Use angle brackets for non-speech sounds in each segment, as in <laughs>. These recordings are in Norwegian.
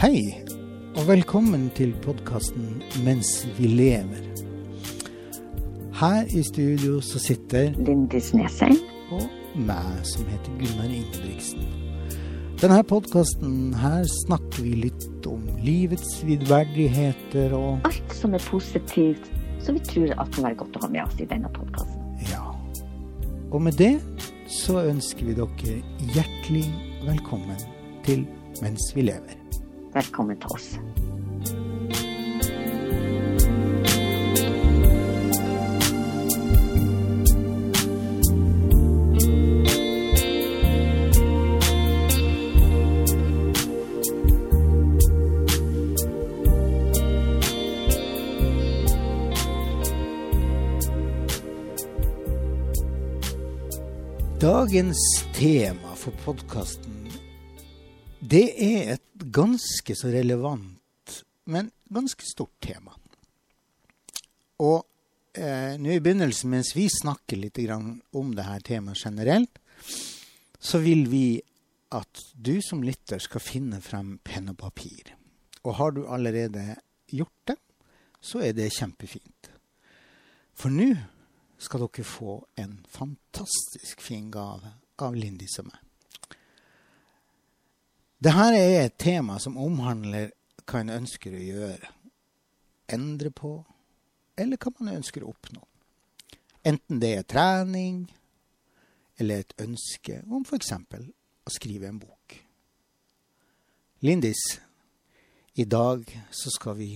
Hei, og velkommen til podkasten 'Mens vi lever'. Her i studio så sitter Lindis Nesheim. og meg, som heter Gunnar Ingebrigtsen. Denne podkasten her snakker vi litt om livets vidverdigheter og Alt som er positivt, som vi tror at kan være godt å ha med oss i denne podkasten. ja. Og med det så ønsker vi dere hjertelig velkommen til 'Mens vi lever'. Velkommen til oss. Dagens tema for podkasten, det er et ganske så relevant, men ganske stort tema. Og eh, nå i begynnelsen, mens vi snakker litt om det her temaet generelt, så vil vi at du som lytter skal finne frem penn og papir. Og har du allerede gjort det, så er det kjempefint. For nå skal dere få en fantastisk fin gave av Lindis og meg. Dette er et tema som omhandler hva en ønsker å gjøre. Endre på, eller hva man ønsker å oppnå. Enten det er trening, eller et ønske om f.eks. å skrive en bok. Lindis, i dag så skal vi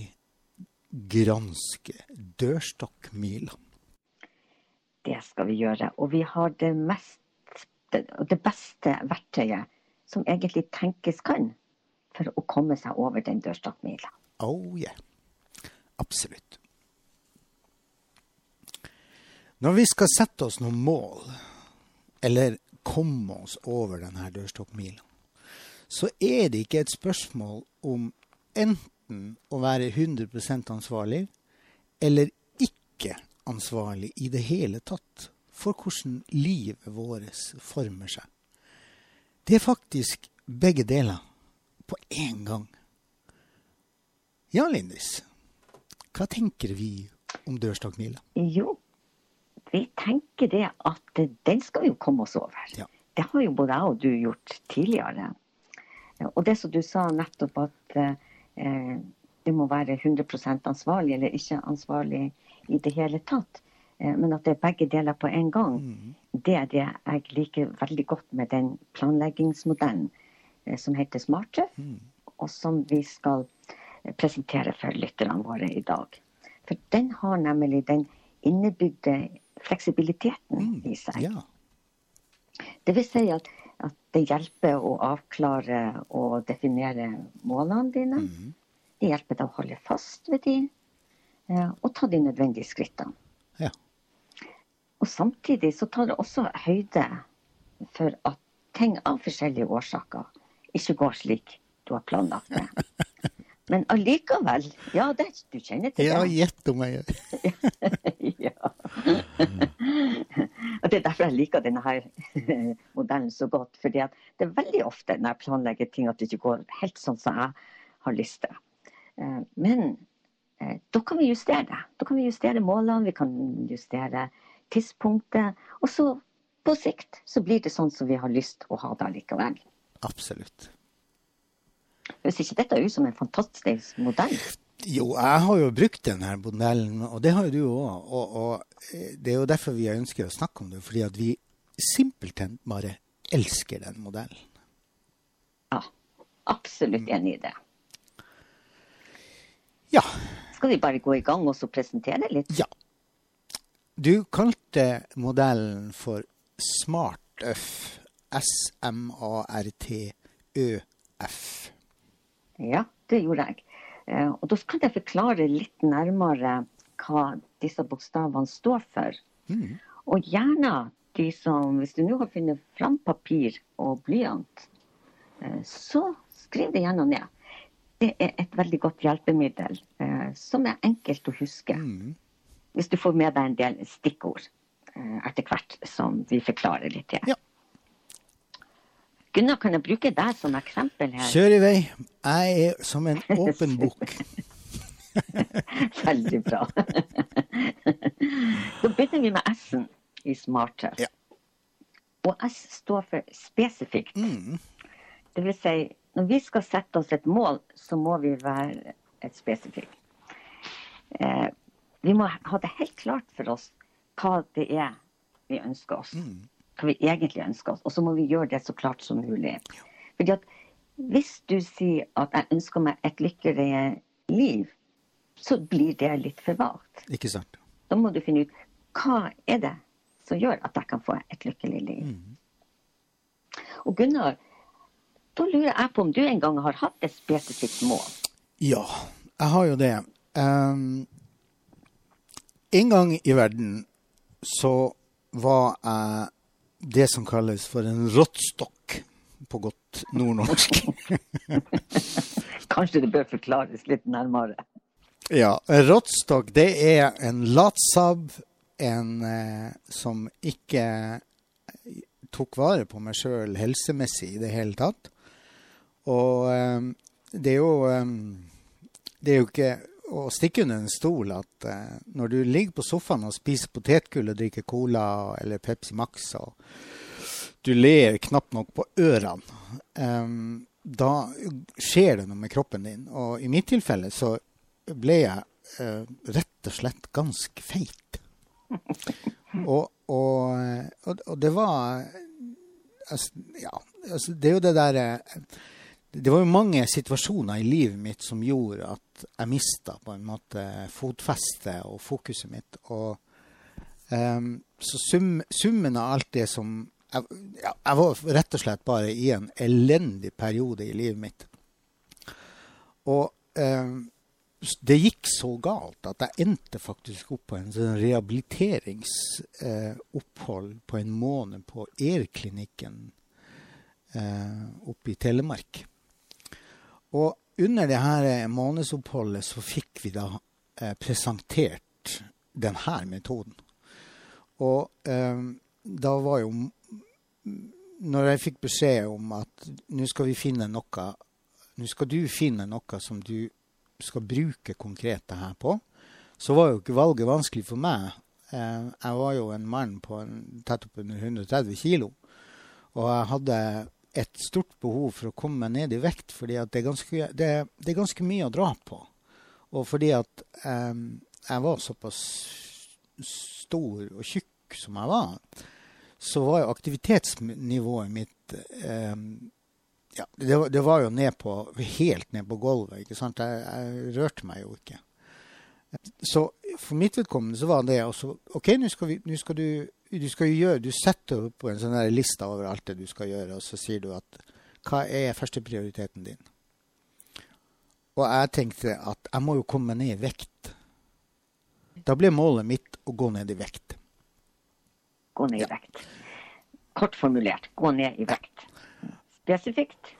granske dørstokkmila. Det skal vi gjøre. Og vi har det, mest, det, beste verktøyet som egentlig tenkes kan for å komme seg over den dørstokkmila. Oh yeah. Absolutt. Når vi skal sette oss noen mål, eller komme oss over denne dørstokkmila, så er det ikke et spørsmål om enten å være 100% ansvarlig eller ikke ansvarlig i det hele tatt for hvordan livet vårt former seg. Det er faktisk begge deler på én gang. Ja, Lindis, hva tenker vi om dørstokkmila? Jo, vi tenker det at den skal jo komme oss over. Ja. Det har jo både jeg og du gjort tidligere. Og det som du sa nettopp at eh, du må være 100% ansvarlig eller ikke ansvarlig i det hele tatt. Eh, men at det er begge deler på en gang. Det er det jeg liker veldig godt med den planleggingsmodellen eh, som heter SmartTrøff, og som vi skal presentere for lytterne våre i dag. For den har nemlig den innebygde fleksibiliteten i seg. Det vil si at, at det hjelper å avklare og definere målene dine. Det hjelper deg å holde fast ved de, eh, og ta de nødvendige skrittene. ja. Og samtidig så tar det også høyde for at ting av forskjellige årsaker ikke går slik du har planlagt det. <laughs> Men allikevel, ja, det, du kjenner til Ja, det. gjett om jeg gjør. <laughs> ja. og Det er derfor jeg liker denne her <laughs> modellen så godt. fordi at det er veldig ofte når jeg planlegger ting at det ikke går helt sånn som jeg har lyst til. Eh, Men eh, da kan vi justere det. Da kan vi justere målene, vi kan justere tidspunktet. Og så på sikt så blir det sånn som vi har lyst å ha det likevel. Absolutt. Hvis ikke dette ut som en fantastisk modell. Jo, jeg har jo brukt denne modellen, og det har jo du òg. Og, og det er jo derfor vi ønsker å snakke om det, fordi at vi simpelthen bare elsker den modellen. Ja, absolutt enig i det. Ja. Skal vi bare gå i gang og så presentere litt? Ja. Du kalte modellen for SmartØF. S-M-A-R-T-Ø-F. Ja, det gjorde jeg. Eh, Og da kan jeg forklare litt nærmere hva disse bokstavene står for. Og gjerne de som, hvis du nå har funnet fram papir og blyant, eh, så skriv det gjerne ned. Det er et veldig godt hjelpemiddel eh, som er enkelt å huske. Hvis du får med deg en del stikkord eh, etter hvert som vi forklarer litt til. Ja. Gunnar, kan jeg bruke deg som eksempel her? Kjør i vei. Jeg er som en <laughs> åpen bok. <laughs> Veldig bra. <laughs> da begynner vi med S-en i smarter. Ja. Og S står for spesifikt. Mm. Det vil si, når vi skal sette oss et mål, så må vi være et spesifikt. Eh, vi må ha det helt klart for oss hva det er vi ønsker oss. Hva vi egentlig ønsker oss. Og så må vi gjøre det så klart som mulig. Fordi at hvis du sier at jeg ønsker meg et lykkeligere liv, så blir det litt for vagt. Ikke sant? Da må du finne ut hva er det som gjør at jeg kan få et lykkelig liv. Og Gunnar, da lurer jeg på om du en gang har hatt et spesifikt mål. Ja, jeg har jo det. Ehm, en gang i verden så var jeg det som kalles for en rottstokk på godt nordnorsk. <laughs> Kanskje det bør forklares litt nærmere. ja, en rottstokk det er en latsabb, en eh, som ikke tok vare på meg sjøl helsemessig i det hele tatt. Og eh, det er jo eh, Det er jo ikke å stikke under en stol at eh, når du ligger på sofaen og spiser potetgull og drikker cola eller Pepsi Max, og du ler knapt nok på ørene, eh, da skjer det noe med kroppen din. Og i mitt tilfelle så ble jeg eh, rett og slett ganske feit. <laughs> Og, og, og, og det var altså, Ja, altså, det er jo det derre Det var jo mange situasjoner i livet mitt som gjorde at jeg mista på en måte fotfestet og fokuset mitt. Og um, så sum, summen av alt det som jeg, ja, jeg var rett og slett bare i en elendig periode i livet mitt. Og um, det gikk så galt at jeg endte faktisk opp på en sånn rehabiliteringsopphold uh, på en måned på ER-klinikken eh, oppe i Telemark. Og under det her månedsoppholdet så fikk vi da eh, presentert denne metoden. Og eh, da var jo Når jeg fikk beskjed om at nå skal vi finne noe Nå skal du finne noe som du skal bruke konkret det her på, så var jo ikke valget vanskelig for meg. Eh, jeg var jo en mann på en, tett oppunder 130 kilo. Og jeg hadde et stort behov for å komme meg ned i vekt, fordi det er ganske, det, det er ganske mye å dra på. Og fordi at eh, jeg var såpass stor og tjukk som jeg var, så var jo aktivitetsnivået mitt eh, ja, det, var- det var jo ned på, helt ned på gulvet. ikke sant? Jeg, jeg rørte meg jo ikke. Så for mitt vedkommende så var det også OK, nå skal, nå skal du du gjøre, du setter opp en sånn liste over alt det du skal gjøre, og så sier du at hva er førsteprioriteten din? Og jeg tenkte at jeg må jo komme ned i vekt. Da ble målet mitt å gå ned i vekt. Gå ned i vekt. Kort formulert, gå ned i vekt. Spesifikt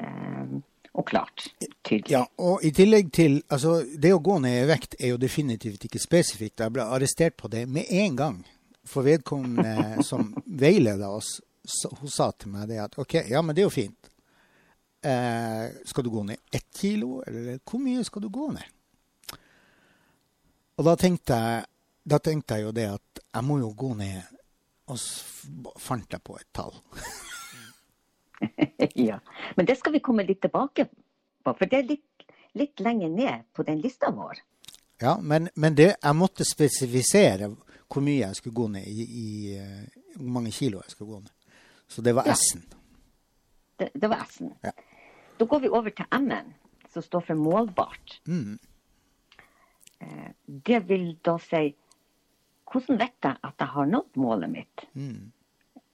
eh, og klart. Tydelig. Ja, og i tillegg til Altså, det å gå ned i vekt er jo definitivt ikke spesifikt. Jeg ble arrestert på det med en gang. For vedkommende som veileda oss, hun sa til meg det at OK, ja, men det er jo fint. Eh, skal du gå ned ett kilo, eller hvor mye skal du gå ned? Og da tenkte jeg, da tenkte jeg jo det at jeg må jo gå ned, og så fant jeg på et tall. <laughs> ja. Men det skal vi komme litt tilbake på, for det er litt, litt lenger ned på den lista vår. Ja, men, men det, jeg måtte spesifisere hvor mye jeg skulle gå ned i, i eh, hvor mange kilo jeg skulle gå ned. Så det var Ja. S-en. Det, det var S-en. Ja. Da går vi over til M-en, som står for målbart. Mm. Eh, Det vil da si hvordan vet jeg at jeg har nådd målet mitt? Mm.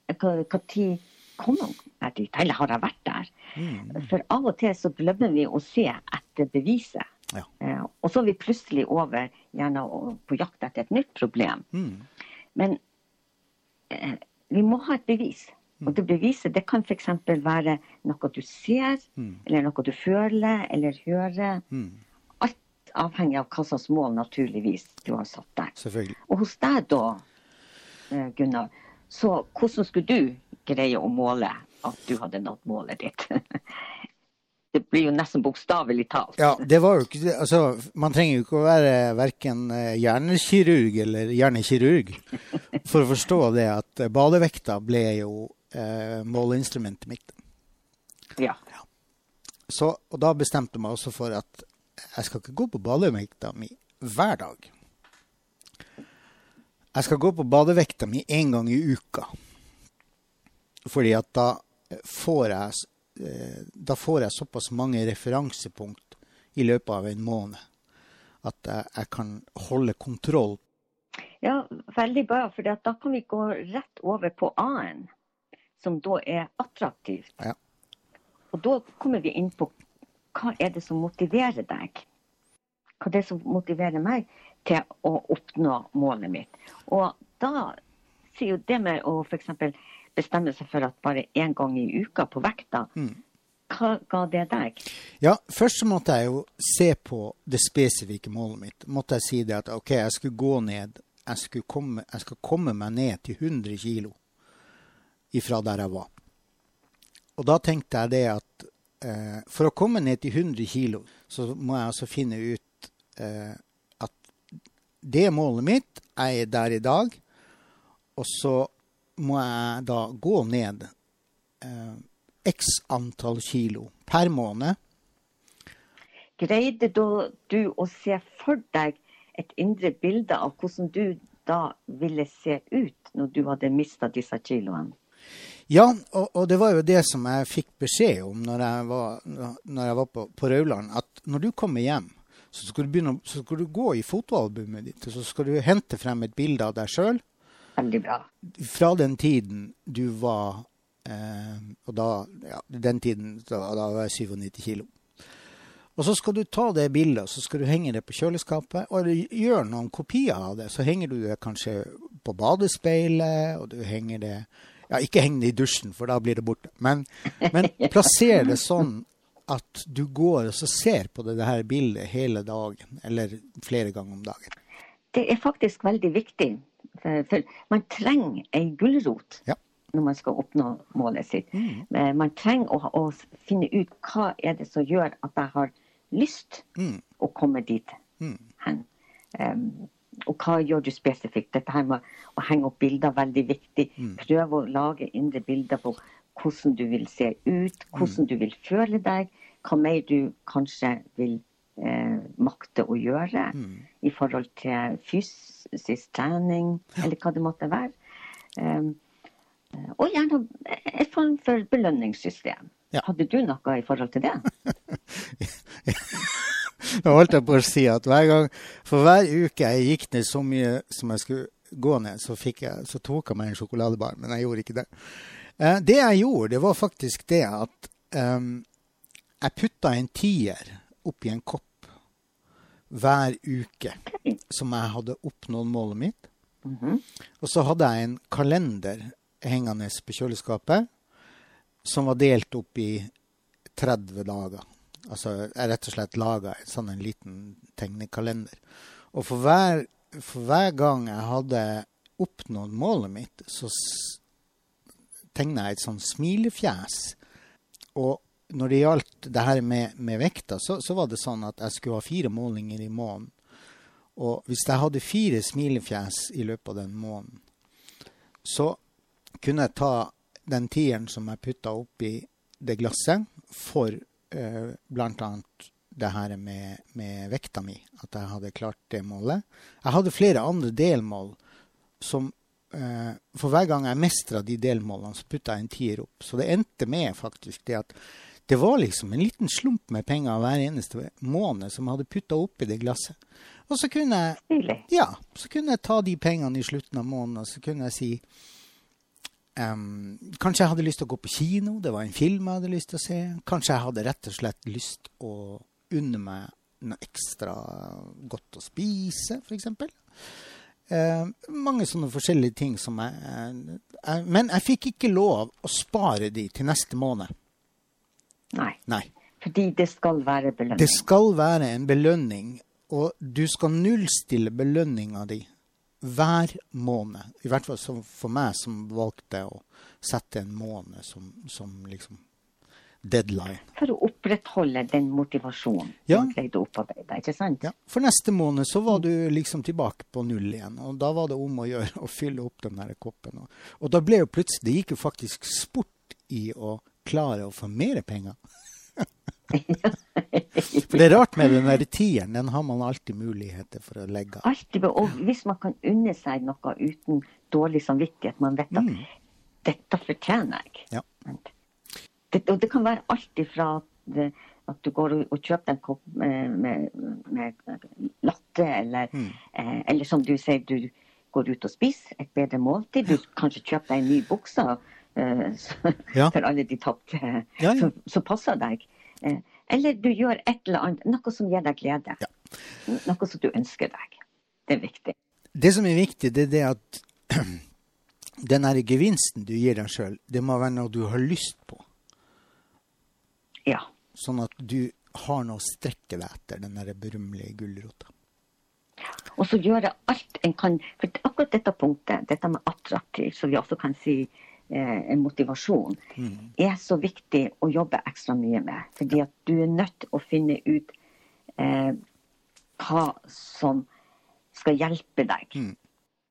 Når kom jeg dit? Eller har jeg vært der? Mm. For av og til så glemmer vi å se etter beviset. Ja. Eh, Og så er vi plutselig over gjerne på jakt etter et nytt problem. Mm. Men eh, vi må ha et bevis. Og det beviset det kan f.eks. være noe du ser, Mm. eller noe du føler eller hører. Mm. Alt avhengig av hva slags mål naturligvis du har satt. Selvfølgelig. Og hos deg da, eh, Gunnar, så hvordan skulle du greie å måle at du hadde nådd målet ditt. <laughs> Det blir jo nesten bokstavelig talt. Ja, det var jo ikke Altså, man trenger jo ikke å være verken eh, hjernekirurg eller hjernekirurg for å forstå det at badevekta ble jo eh, måleinstrumentet mitt. Ja. Så, og da bestemte jeg meg også for at jeg skal ikke gå på badevekta mi hver dag. Jeg skal gå på badevekta mi én gang i uka. Fordi at da får jeg Eh, da får jeg såpass mange referansepunkt i løpet av en måned at jeg, jeg kan holde kontroll. Ja, veldig bra. For da kan vi gå rett over på A-en, som da er attraktivt. Ja. Og da kommer vi inn på hva er det som motiverer deg? Hva er det som motiverer meg til å oppnå målet mitt? Og da sier jo det med å f.eks bestemme seg for at bare én gang i uka på vekta, mm. hva ga det deg? Ja, Først så måtte jeg jo se på det spesifikke målet mitt. Måtte jeg si det at OK, jeg skulle gå ned. Jeg, komme, jeg skal komme meg ned til 100 kg ifra der jeg var. Og da tenkte jeg det at eh, for å komme ned til 100 kg, så må jeg altså finne ut eh, at det er målet mitt. Jeg er der i dag. Og så må jeg da gå ned eh, x antall kilo per måned. Greide du å se for deg et indre bilde av hvordan du da ville se ut når du hadde mista disse kiloene? Ja, og, og, det var jo det som jeg fikk beskjed om når jeg var, når jeg var på, på Rauland. At når du kommer hjem, så skal du, begynne, så skal du gå i fotoalbumet ditt. og Så skal du hente frem et bilde av deg sjøl veldig bra. Fra den tiden du var eh, Og da ja, den tiden da, da var jeg 97 kilo. Og så skal du ta det bildet så skal du henge det på kjøleskapet. Og gjør noen kopier av det. Så henger du det kanskje på badespeilet, og du henger det Ja, ikke heng det i dusjen, for da blir det borte. Men, men <laughs> plasser det sånn at du går og ser på det, det her bildet hele dagen, eller flere ganger om dagen. Det er faktisk veldig viktig. For man trenger ei gulrot ja. når man skal oppnå målet sitt. Mm. Eh, man trenger å, å, finne ut hva er det som gjør at jeg har lyst mm. å komme dit mm. hen. Um, og hva gjør du spesifikt? Dette her med å henge opp bilder er veldig viktig. Mm. Prøve å lage indre bilder på hvordan du vil se ut, hvordan mm. du vil føle deg, hva mer du kanskje vil eh, makte å gjøre mm. i forhold til fysisk trening, eller hva det måtte være. Um, og gjerne et form for belønningssystem. Ja. Hadde du noe i forhold til det? <laughs> Nå holdt jeg på å si at hver gang, For hver uke jeg gikk ned så mye som jeg skulle gå ned, så, jeg, så tok jeg meg en sjokoladebar. Men jeg gjorde ikke det. Eh, det jeg gjorde, det var faktisk det at um, jeg putta en tier oppi en kopp hver uke som jeg hadde oppnådd målet mitt. Mm -hmm. Og så hadde jeg en kalender hengende på kjøleskapet som var delt opp i 30 dager. Altså jeg rett og slett laga en sånn en liten tegnekalender. Og for hver, for hver gang jeg hadde oppnådd målet mitt, så tegna jeg et sånn smilefjes. Og når det gjaldt det her med, med vekta, så, så, var det sånn at jeg skulle ha fire målinger i måneden. Og hvis jeg hadde fire smilefjes i løpet av den måneden, så kunne jeg ta den tieren som jeg putta oppi det glasset, for eh, bl.a. det her med, med, vekta mi. At jeg hadde klart det målet. Jeg hadde flere andre delmål som eh, For hver gang jeg mestra de delmålene, så putta jeg en tier opp. Så det endte med faktisk det at det var liksom en liten slump med penger hver eneste måned som jeg hadde putta oppi det glasset. Og så kunne jeg ja, så kunne jeg ta de pengene i slutten av måneden og så kunne jeg si um, Kanskje jeg hadde lyst til å gå på kino, det var en film jeg hadde lyst til å se. Kanskje jeg hadde rett og slett lyst å unne meg noe ekstra godt å spise, f.eks. Uh, mange sånne forskjellige ting som jeg, uh, Men jeg fikk ikke lov å spare de til neste måned. Nei. Nei. Fordi det skal være belønning. Det skal være en belønning, og du skal nullstille belønninga di hver måned. I hvert fall for meg som valgte å sette en måned som, som liksom deadline. For å opprettholde den motivasjonen ja. du greide å opparbeide, ikke sant? Ja. For neste måned så var du liksom tilbake på null igjen. Og da var det om å gjøre å fylle opp den der koppen. Og, da ble jo plutselig Det gikk jo faktisk sport i å klare å få mer penger. <laughs> <laughs> for det er rart med den der tieren. Den har man alltid muligheter for å legge av. Alltid, og hvis man kan unne seg noe uten dårlig samvittighet, man vet at mm. dette fortjener jeg. Ja det, og det kan være alt ifra at, at du går og, og kjøper en kopp med, med, med latte, eller, mm. eh, eller, som du sier, du går ut og spiser et bedre måltid. Du kanskje kjøper deg en ny bukse eh, <laughs> ja. for alle de tapte ja, ja. som, passer deg. Eh, eller du gjør et eller annet, noe som gir deg glede. Noe som du ønsker deg. Det er viktig. Det som er viktig, det er det at <clears throat> den gevinsten du gir deg sjøl, det må være noe du har lyst på. Ja. Sånn at du har noe å strekke deg etter, den der berømmelige gulrota. Og så gjøre alt en kan For akkurat dette punktet, dette med attraktiv, som vi også kan si en motivasjon, mm. er så viktig å jobbe ekstra mye med. Fordi at du er nødt til å finne ut eh, hva som skal hjelpe deg mm.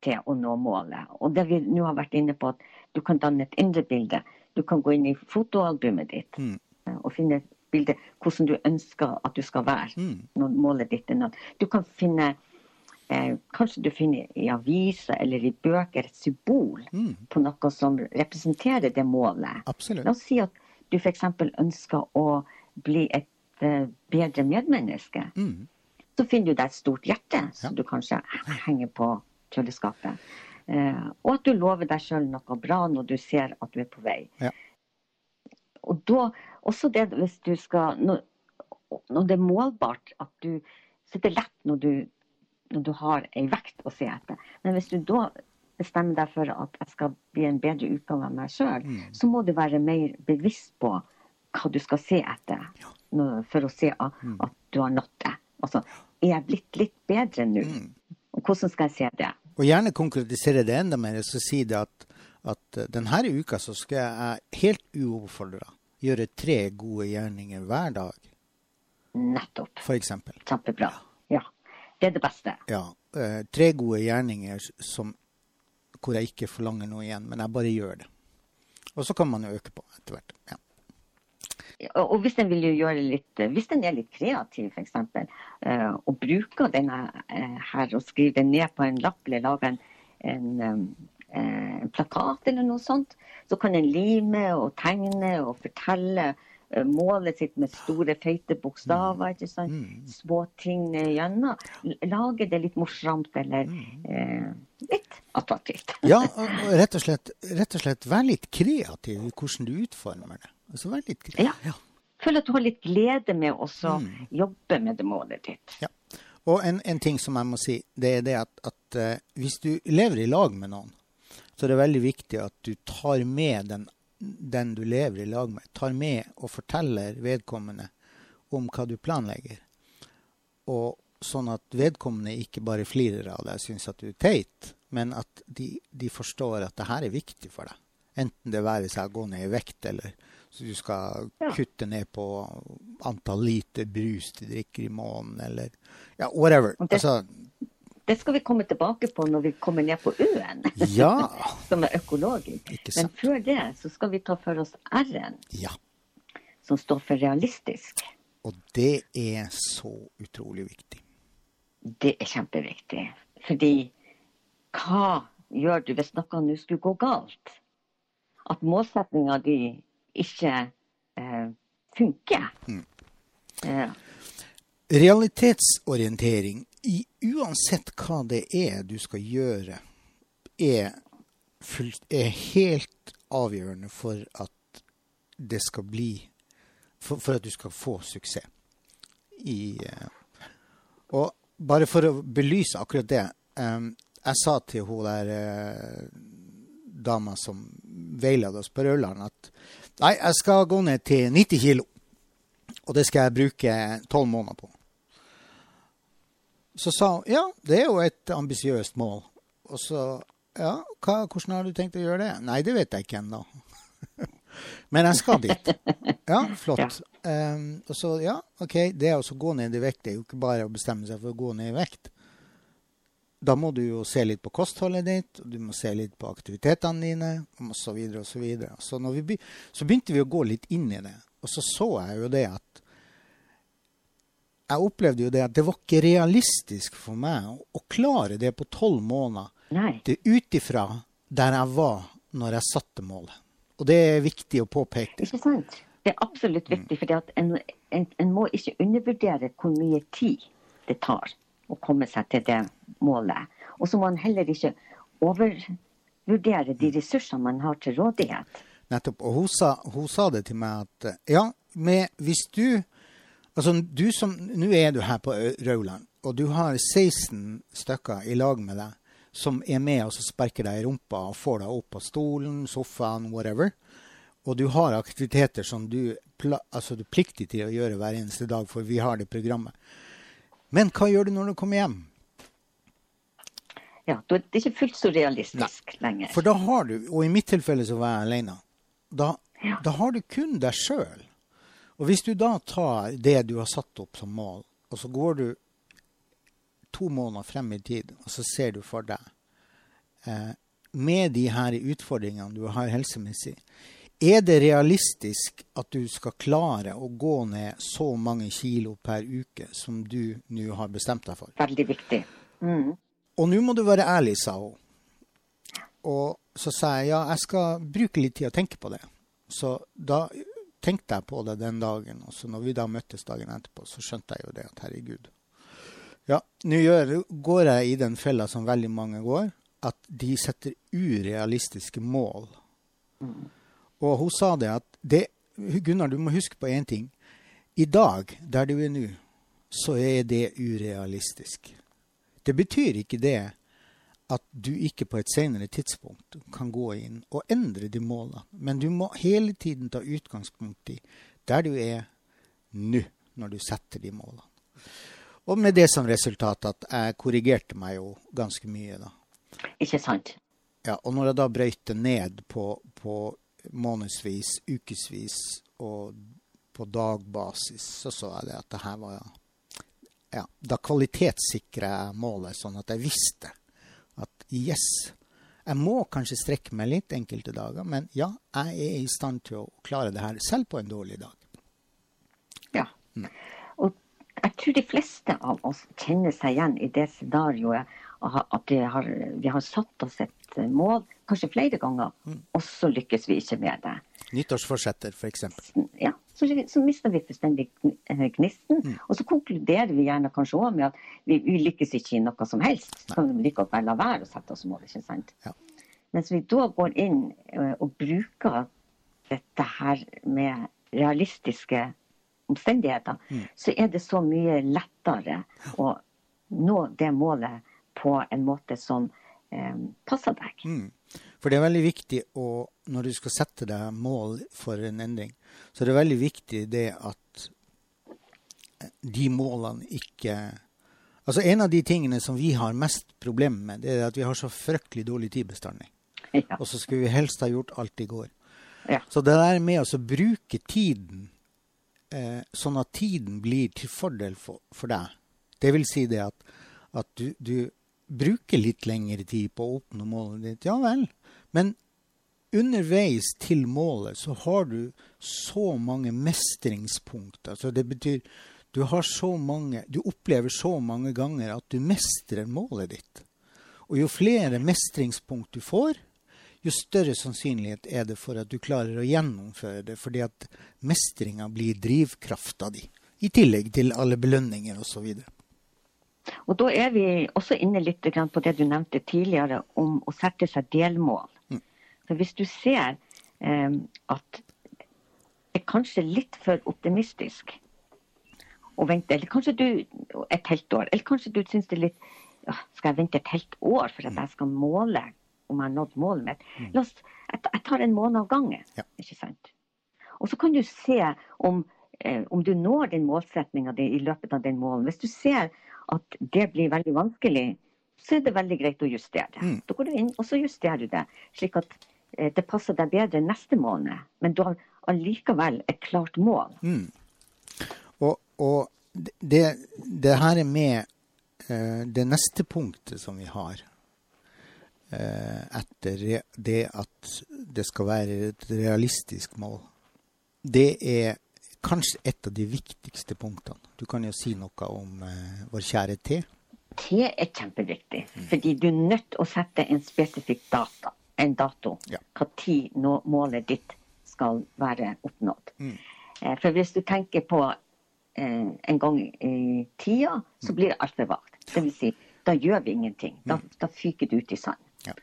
til å nå målet. Og det vi nå har vært inne på, at du kan danne et indre bilde. Du kan gå inn i fotoalbumet ditt. Mm og finne et bilde hvordan du ønsker at du skal være mm. når målet ditt er nådd. Du kan finne eh, Kanskje du finner i aviser eller i bøker et symbol mm. på noe som representerer det målet. Absolutt. La oss si at du f.eks. ønsker å bli et eh, bedre medmenneske. Mm. Så finner du deg et stort hjerte som ja. du kanskje henger på kjøleskapet. Eh, og at du lover deg sjøl noe bra når du ser at du er på vei. Ja. Og da, også det hvis du skal Når, når det er målbart at du Så det er lett når du, når du har ei vekt å se etter. Men hvis du da bestemmer deg for at jeg skal bli en bedre utgave av meg sjøl, mm. så må du være mer bevisst på hva du skal se etter ja. for å se at, mm. at du har nådd det. Altså, er jeg blitt litt bedre nå? Mm. Og hvordan skal jeg se det? Og gjerne konkretisere det enda mer, så si det at, at denne uka så skal jeg helt uoppfordra gjøre tre gode gjerninger hver dag. Nettopp. For eksempel. Kjempebra. Ja. Det er det beste. Ja. Eh, tre gode gjerninger som, hvor jeg ikke forlanger noe igjen, men jeg bare gjør det. Og så kan man jo øke på etter hvert. Ja. Og hvis en vil gjøre litt, hvis den er litt kreativ, f.eks., uh, og bruker denne her og skriver den ned på en lapp eller lager en, en eh, plakat eller noe sånt, så kan en lime og tegne og fortelle eh, målet sitt med store, feite bokstaver. ikke sant? Mm. Små ting gjennom. Lage det litt morsomt eller mm. eh, litt attraktivt. ja, <laughs> og rett og, slett, rett og slett vær litt kreativ i hvordan du utformer det. Altså vær litt kreativ. Ja. ja. Føl at du har litt glede med å mm. jobbe med det målet ditt. Ja. Og en, en, ting som jeg må si, det er det at, at uh, hvis du lever i lag med noen, så det er veldig viktig at du tar med den, den du lever i lag med, tar med og forteller vedkommende om hva du planlegger. Og sånn at vedkommende ikke bare flirer av deg og syns at du er teit, men at de, de, forstår at det her er viktig for deg. Enten det være seg å gå ned i vekt, eller så du skal ja. kutte ned på antall liter brus du drikker i måneden, eller ja, whatever. Okay. altså, det skal vi komme tilbake på når vi kommer ned på U-en, ja. <laughs> som er økologisk. Men før det så skal vi ta for oss R-en, ja. som står for realistisk. Og det er så utrolig viktig. Det er kjempeviktig. Fordi hva gjør du hvis noe nå skulle gå galt? At målsettinga di ikke eh, funker. Mm. Ja. Realitetsorientering i, uansett hva det er du skal gjøre, er, fullt, er helt avgjørende for at det skal bli For, for at du skal få suksess. I, uh, og bare for å belyse akkurat det um, Jeg sa til hun der uh, dama som veiledet oss på Rauland, at nei, jeg skal gå ned til 90 kilo. Og det skal jeg bruke tolv måneder på. Så sa hun ja, det er jo et ambisiøst mål. Og så Ja, hva, hvordan har du tenkt å gjøre det? Nei, det vet jeg ikke ennå. <laughs> Men jeg skal dit. Ja, flott. <laughs> Ja. Um, og så, ja, OK, det å gå ned i vekt det er jo ikke bare å bestemme seg for å gå ned i vekt. Da må du jo se litt på kostholdet ditt, du må se litt på aktivitetene dine osv. Så, videre, og så, videre. så, vi, så begynte vi å gå litt inn i det. Og så så jeg jo det at Jeg opplevde jo det at det var ikke realistisk for meg å, å klare det på tolv måneder. Nei. Det ut ifra der jeg var når jeg satte målet. Og det er viktig å påpeke. Ikke sant? Det er absolutt viktig. For en, en, en må ikke undervurdere hvor mye tid det tar å komme seg til det målet. Og så må man heller ikke overvurdere de ressursene man har til rådighet. Nettopp. Og hun sa, hun sa det til meg at ja, med, hvis du Altså, du som Nå er du her på Rauland, og du har 16 stykker i lag med deg som er med og sparker deg i rumpa og får deg opp på stolen, sofaen, whatever. Og du har aktiviteter som du, altså, du er pliktig til å gjøre hver eneste dag, for vi har det programmet. Men hva gjør du når du kommer hjem? Ja, da er det ikke fullt så realistisk Nei. lenger. For da har du, og i mitt tilfelle så var jeg alene, da, ja. da har du kun deg sjøl. Og hvis du da tar det du har satt opp som mål, og så går du to måneder frem i tid, og så ser du for deg eh, Med de her utfordringene du har helsemessig, er det realistisk at du skal klare å gå ned så mange kilo per uke som du nå har bestemt deg for? Veldig viktig. Mm. Og nå må du være ærlig, sa hun. Og så sa jeg ja, jeg skal bruke litt tid å tenke på det. Så da tenkte jeg på det den dagen. Og så når vi da møttes dagen etterpå, så skjønte jeg jo det at herregud. Ja, nå går jeg i den fella som veldig mange går, at de setter urealistiske mål. Og hun sa det at det, Gunnar, du må huske på én ting. I dag, der du er nå, så er det urealistisk. Det betyr ikke det at du ikke på et senere tidspunkt kan gå inn og endre de målene. Men du må hele tiden ta utgangspunkt i der du er nå, når du setter de målene. Og med det som resultat at jeg korrigerte meg jo ganske mye, da. Ikke sant. Ja, Og når jeg da brøyte ned på, på månedsvis, ukevis og på dagbasis, så så jeg det at det her var ja, Da kvalitetssikra jeg målet, sånn at jeg visste yes, jeg må kanskje strekke meg litt enkelte dager, men ja, jeg er i stand til å klare det her selv på en dårlig dag. Ja. Mm. Og jeg tror de fleste av oss kjenner seg igjen i det scenarioet at vi har, vi har satt oss et eh, mål, kanskje flere ganger, mm. og så lykkes vi ikke med det. Nyttårsforsetter, f.eks. Ja, så, så, mister vi fullstendig eh, gnisten. Mm. Og så konkluderer vi gjerne kanskje òg med at vi, vi, lykkes ikke i noe som helst. Så kan vi like godt la være å sette oss mål, ikke sant. Ja. Mens vi da går inn eh, og bruker dette her med realistiske omstendigheter, mm. så er det så mye lettere å nå det målet på en måte som passer deg. Mm. For det er veldig viktig å, når du skal sette deg mål for en endring, så er det veldig viktig det at eh, de målene ikke Altså En av de tingene som vi har mest problemer med, det er at vi har så fryktelig dårlig tid bestandig. Ja. Og så skulle vi helst ha gjort alt i går. Ja. Så det der med å bruke tiden eh, sånn at tiden blir til fordel for, for deg, det vil si det at, at du, du bruke litt lengre tid på å oppnå målet ditt, ja vel. Men underveis til målet så har du så mange mestringspunkter. Så det betyr du har så mange Du opplever så mange ganger at du mestrer målet ditt. Og jo flere mestringspunkt du får, jo større sannsynlighet er det for at du klarer å gjennomføre det, fordi at mestringa blir drivkrafta di. I tillegg til alle belønninger osv. Og Da er vi også inne litt på det du nevnte tidligere om å sette seg delmål. Mm. For Hvis du ser eh, at det er kanskje litt for optimistisk å vente, eller kanskje du et helt år, eller kanskje du syns det er litt ja, Skal jeg vente et helt år for at jeg skal måle om jeg har nådd målet mitt? Mm. La oss, jeg tar en måned av gangen. Ja. ikke sant? Og så kan du se om, eh, om du når den målsettinga di i løpet av den målen. Hvis du ser at det blir veldig vanskelig, så er det veldig greit å justere det. Mm. Da går du inn, og så justerer du det, slik at eh, det passer deg bedre neste måned. Men du har allikevel et klart mål. Mm. Og, og det, det her er med eh, det neste punktet som vi har eh, etter det at det skal være et realistisk mål. Det er kanskje et av de viktigste punktene. Du kan jo si noe om eh, vår kjære T. Te er kjempeviktig, fordi du er nødt til å sette en spesifikk data, en dato. Ja. Tid målet ditt skal være oppnådd. Mm. Eh, For hvis du tenker på eh, en gang i tida, så blir det altfor vagt. Det vil si, da gjør vi ingenting. Da, da fyker det ut i sand. Ja.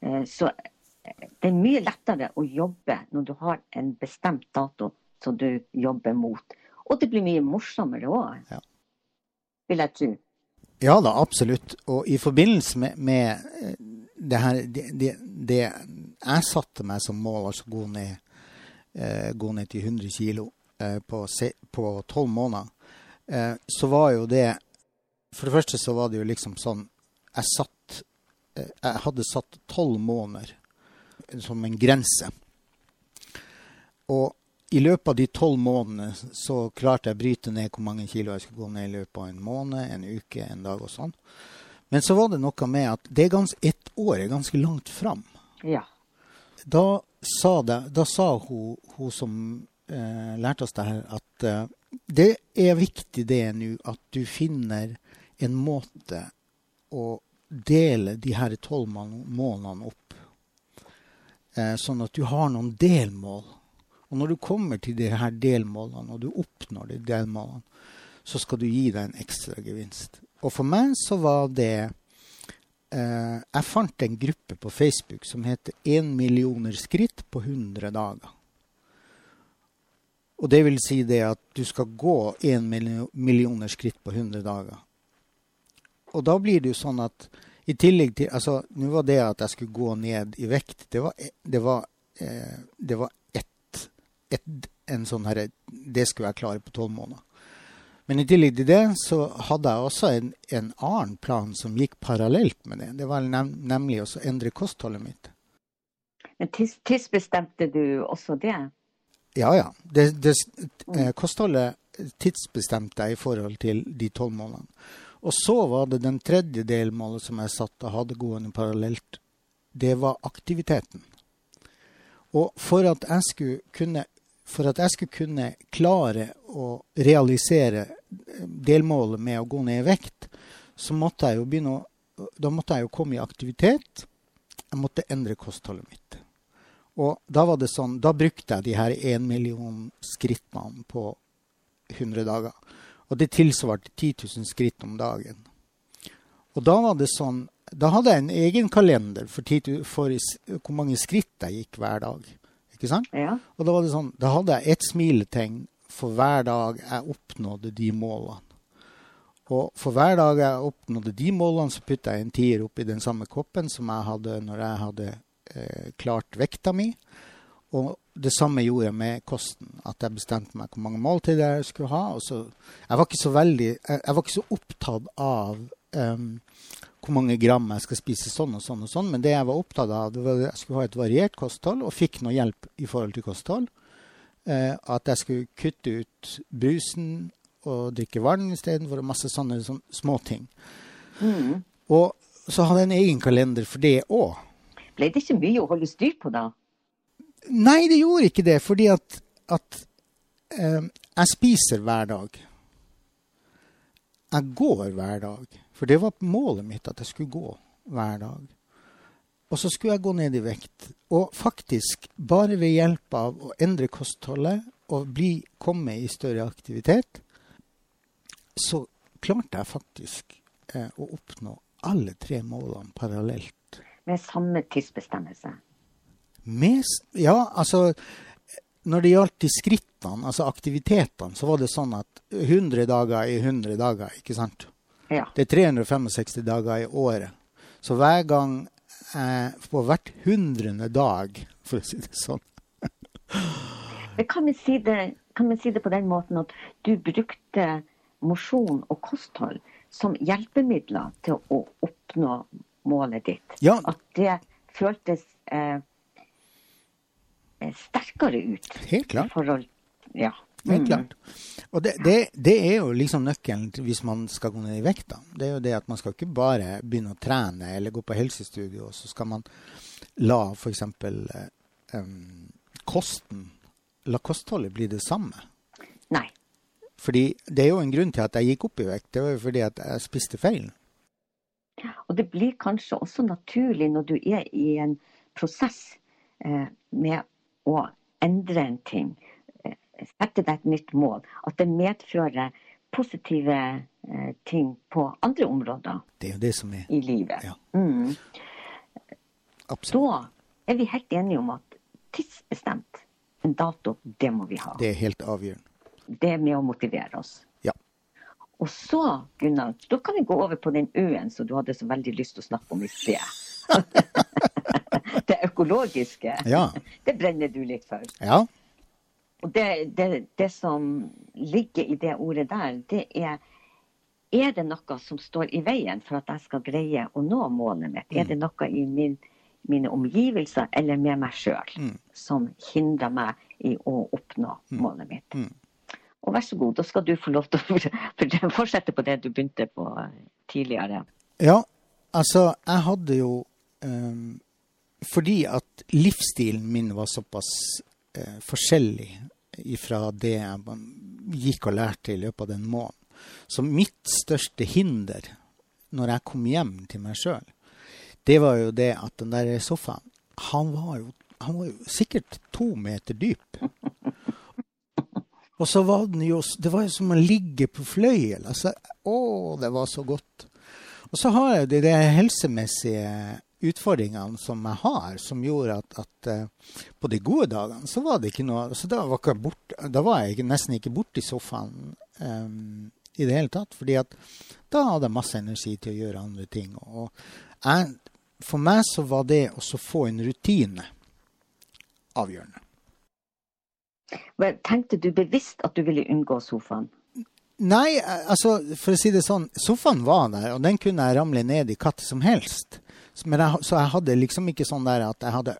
Eh, Så eh, det er mye lettere å jobbe når du har en bestemt dato som du jobber mot. Og det blir mye morsommere òg, Ja. vil jeg tro. Ja da, absolutt. Og i forbindelse med, med eh, det her det, det, det jeg satte meg som mål, altså gå ned, eh, gå ned til 100 kilo eh, på tolv måneder, eh, så var jo det For det første så var det jo liksom sånn Jeg satt eh, Jeg hadde satt tolv måneder som en grense. Og i løpet av de tolv månedene så klarte jeg å bryte ned hvor mange kilo jeg skulle gå ned i løpet av en måned, en uke, en dag og sånn. Men så var det noe med at det er ganske, ett år er ganske langt fram. Ja. Da sa, det, da sa hun, hun som eh, lærte oss det her, at eh, det er viktig det nå at du finner en måte å dele de her tolv månedene opp. Eh, sånn at du har noen delmål. Og når du kommer til de her delmålene, og du oppnår de delmålene, så skal du gi deg en ekstra gevinst. Og for meg så var det eh, Jeg fant en gruppe på Facebook som heter 1 millioner skritt på 100 dager. Og det vil si det at du skal gå 1 millioner skritt på 100 dager. Og da blir det jo sånn at i tillegg til Altså, nå var det at jeg skulle gå ned i vekt, det var, det var, eh, det var ett en sånn herre Det skulle jeg klare på tolv måneder. Men i tillegg til det så hadde jeg også en, en annen plan som gikk parallelt med det. Det var nem nemlig å endre kostholdet mitt. Men tidsbestemte du også det? Ja, ja. Det, det, eh, kostholdet tidsbestemte jeg i forhold til de tolv månedene. Og så var det den tredje delmålet som jeg satt og hadde gående parallelt. Det var aktiviteten. Og for at jeg skulle kunne, for at jeg skulle kunne klare å realisere eh, delmålet med å gå ned i vekt, så måtte jeg jo begynne å Da måtte jeg jo komme i aktivitet. Jeg måtte endre kostholdet mitt. Og da var det sånn, da brukte jeg de her én million skrittene på 100 dager. Og det tilsvarte 10 000 skritt om dagen. Og da var det sånn, da hadde jeg en egen kalender for, 10 000 for hvor mange skritt jeg gikk hver dag. Ikke sant? Ja. Og da var det sånn, da hadde jeg et smiletegn for hver dag jeg oppnådde de målene. Og for hver dag jeg oppnådde de målene, så putta jeg en tier oppi den samme koppen som jeg hadde når jeg hadde eh, klart vekta mi. Og det samme gjorde jeg med kosten. At jeg bestemte meg hvor mange måltider jeg skulle ha. Og så, jeg, var ikke så veldig, jeg, jeg var ikke så opptatt av em, hvor mange gram jeg skal spise sånn og sånn og sånn. Men det jeg var opptatt av, det var at jeg skulle ha et variert kosthold, og fikk noe hjelp i forhold til kosthold. Eh, at jeg skulle kutte ut brusen og drikke vann istedenfor og masse sånne sånn, småting. Mm. Og så hadde jeg en egen kalender for det òg. Ble det ikke mye å holde styr på da? Nei, det gjorde ikke det, fordi at, at eh, jeg spiser hver dag. Jeg går hver dag. For det var målet mitt, at jeg skulle gå hver dag. Og så skulle jeg gå ned i vekt. Og faktisk, bare ved hjelp av å endre kostholdet og bli, komme i større aktivitet, så klarte jeg faktisk eh, å oppnå alle tre målene parallelt. Med samme tidsbestemmelse? Med, ja, altså Når det gjaldt de skrittene, altså aktivitetene, så var det sånn at 100 dager i 100 dager, ikke sant? Ja. Det er 365 dager i året. Så hver gang eh, På hvert hundrende dag, for å si det sånn kan vi si det, kan vi si det på den måten at du brukte mosjon og kosthold som hjelpemidler til å oppnå målet ditt. Ja. At det føltes eh, eh sterkere ut. Helt klart. Forhold, ja. Helt Mm. klart. Og det, det, det er jo liksom nøkkelen hvis man skal gå ned i vekt. da. Det er jo det at man skal ikke bare begynne å trene eller gå på helsestudio, og så skal man la f.eks. Eh, kosten La kostholdet bli det samme. Nei. Fordi det er jo en grunn til at jeg gikk opp i vekt. Det var jo fordi at jeg spiste feil. Og det blir kanskje også naturlig når du er i en prosess eh, med å endre en ting, sette deg et nytt mål, at det medfører positive eh, ting på andre områder Det er jo det som er i livet. Ja. Mm. absolutt. Da er vi helt enige om at tidsbestemt, en dato, det må vi ha. Det er helt avgjørende. Det er med å motivere oss. Ja. Og så, Gunnar, da kan vi gå over på den øen som du hadde så veldig lyst til å snakke om i sted. <laughs> <laughs> det økologiske. Ja. Det brenner du litt for. Ja. Og det, det, det som ligger i det ordet der, det er Er det noe som står i veien for at jeg skal greie å nå målet mitt? Er det noe i min, mine omgivelser eller med meg sjøl som hindrer meg i å oppnå målet mitt? Og vær så god, da skal du få lov til å <laughs> for- fortsette på det du begynte på tidligere. Ja, altså, jeg hadde jo um, Fordi at livsstilen min var såpass eh, forskjellig fra det jeg gikk og lærte i løpet av den måneden. Så mitt største hinder når jeg kom hjem til meg sjøl, det var jo det at den der sofaen, han var jo, han var jo sikkert to meter dyp. Og så var den jo Det var jo som å ligge på fløyel. Altså, å, det var så godt. Og så har jeg de der helsemessige utfordringene som jeg har, som gjorde at, at eh, på de gode dagene så var det ikke noe så da var, ikke bort, da var jeg ikke, nesten ikke borte i sofaen um, i det hele tatt. fordi at da hadde jeg masse energi til å gjøre andre ting. Og jeg, for meg så var det å få en rutine avgjørende. Tenkte du bevisst at du ville unngå sofaen? Nei, eh, altså, for å si det sånn, sofaen var der, og den kunne jeg ramle ned i katt som helst. Jeg, så jeg hadde liksom ikke sånn der at jeg hadde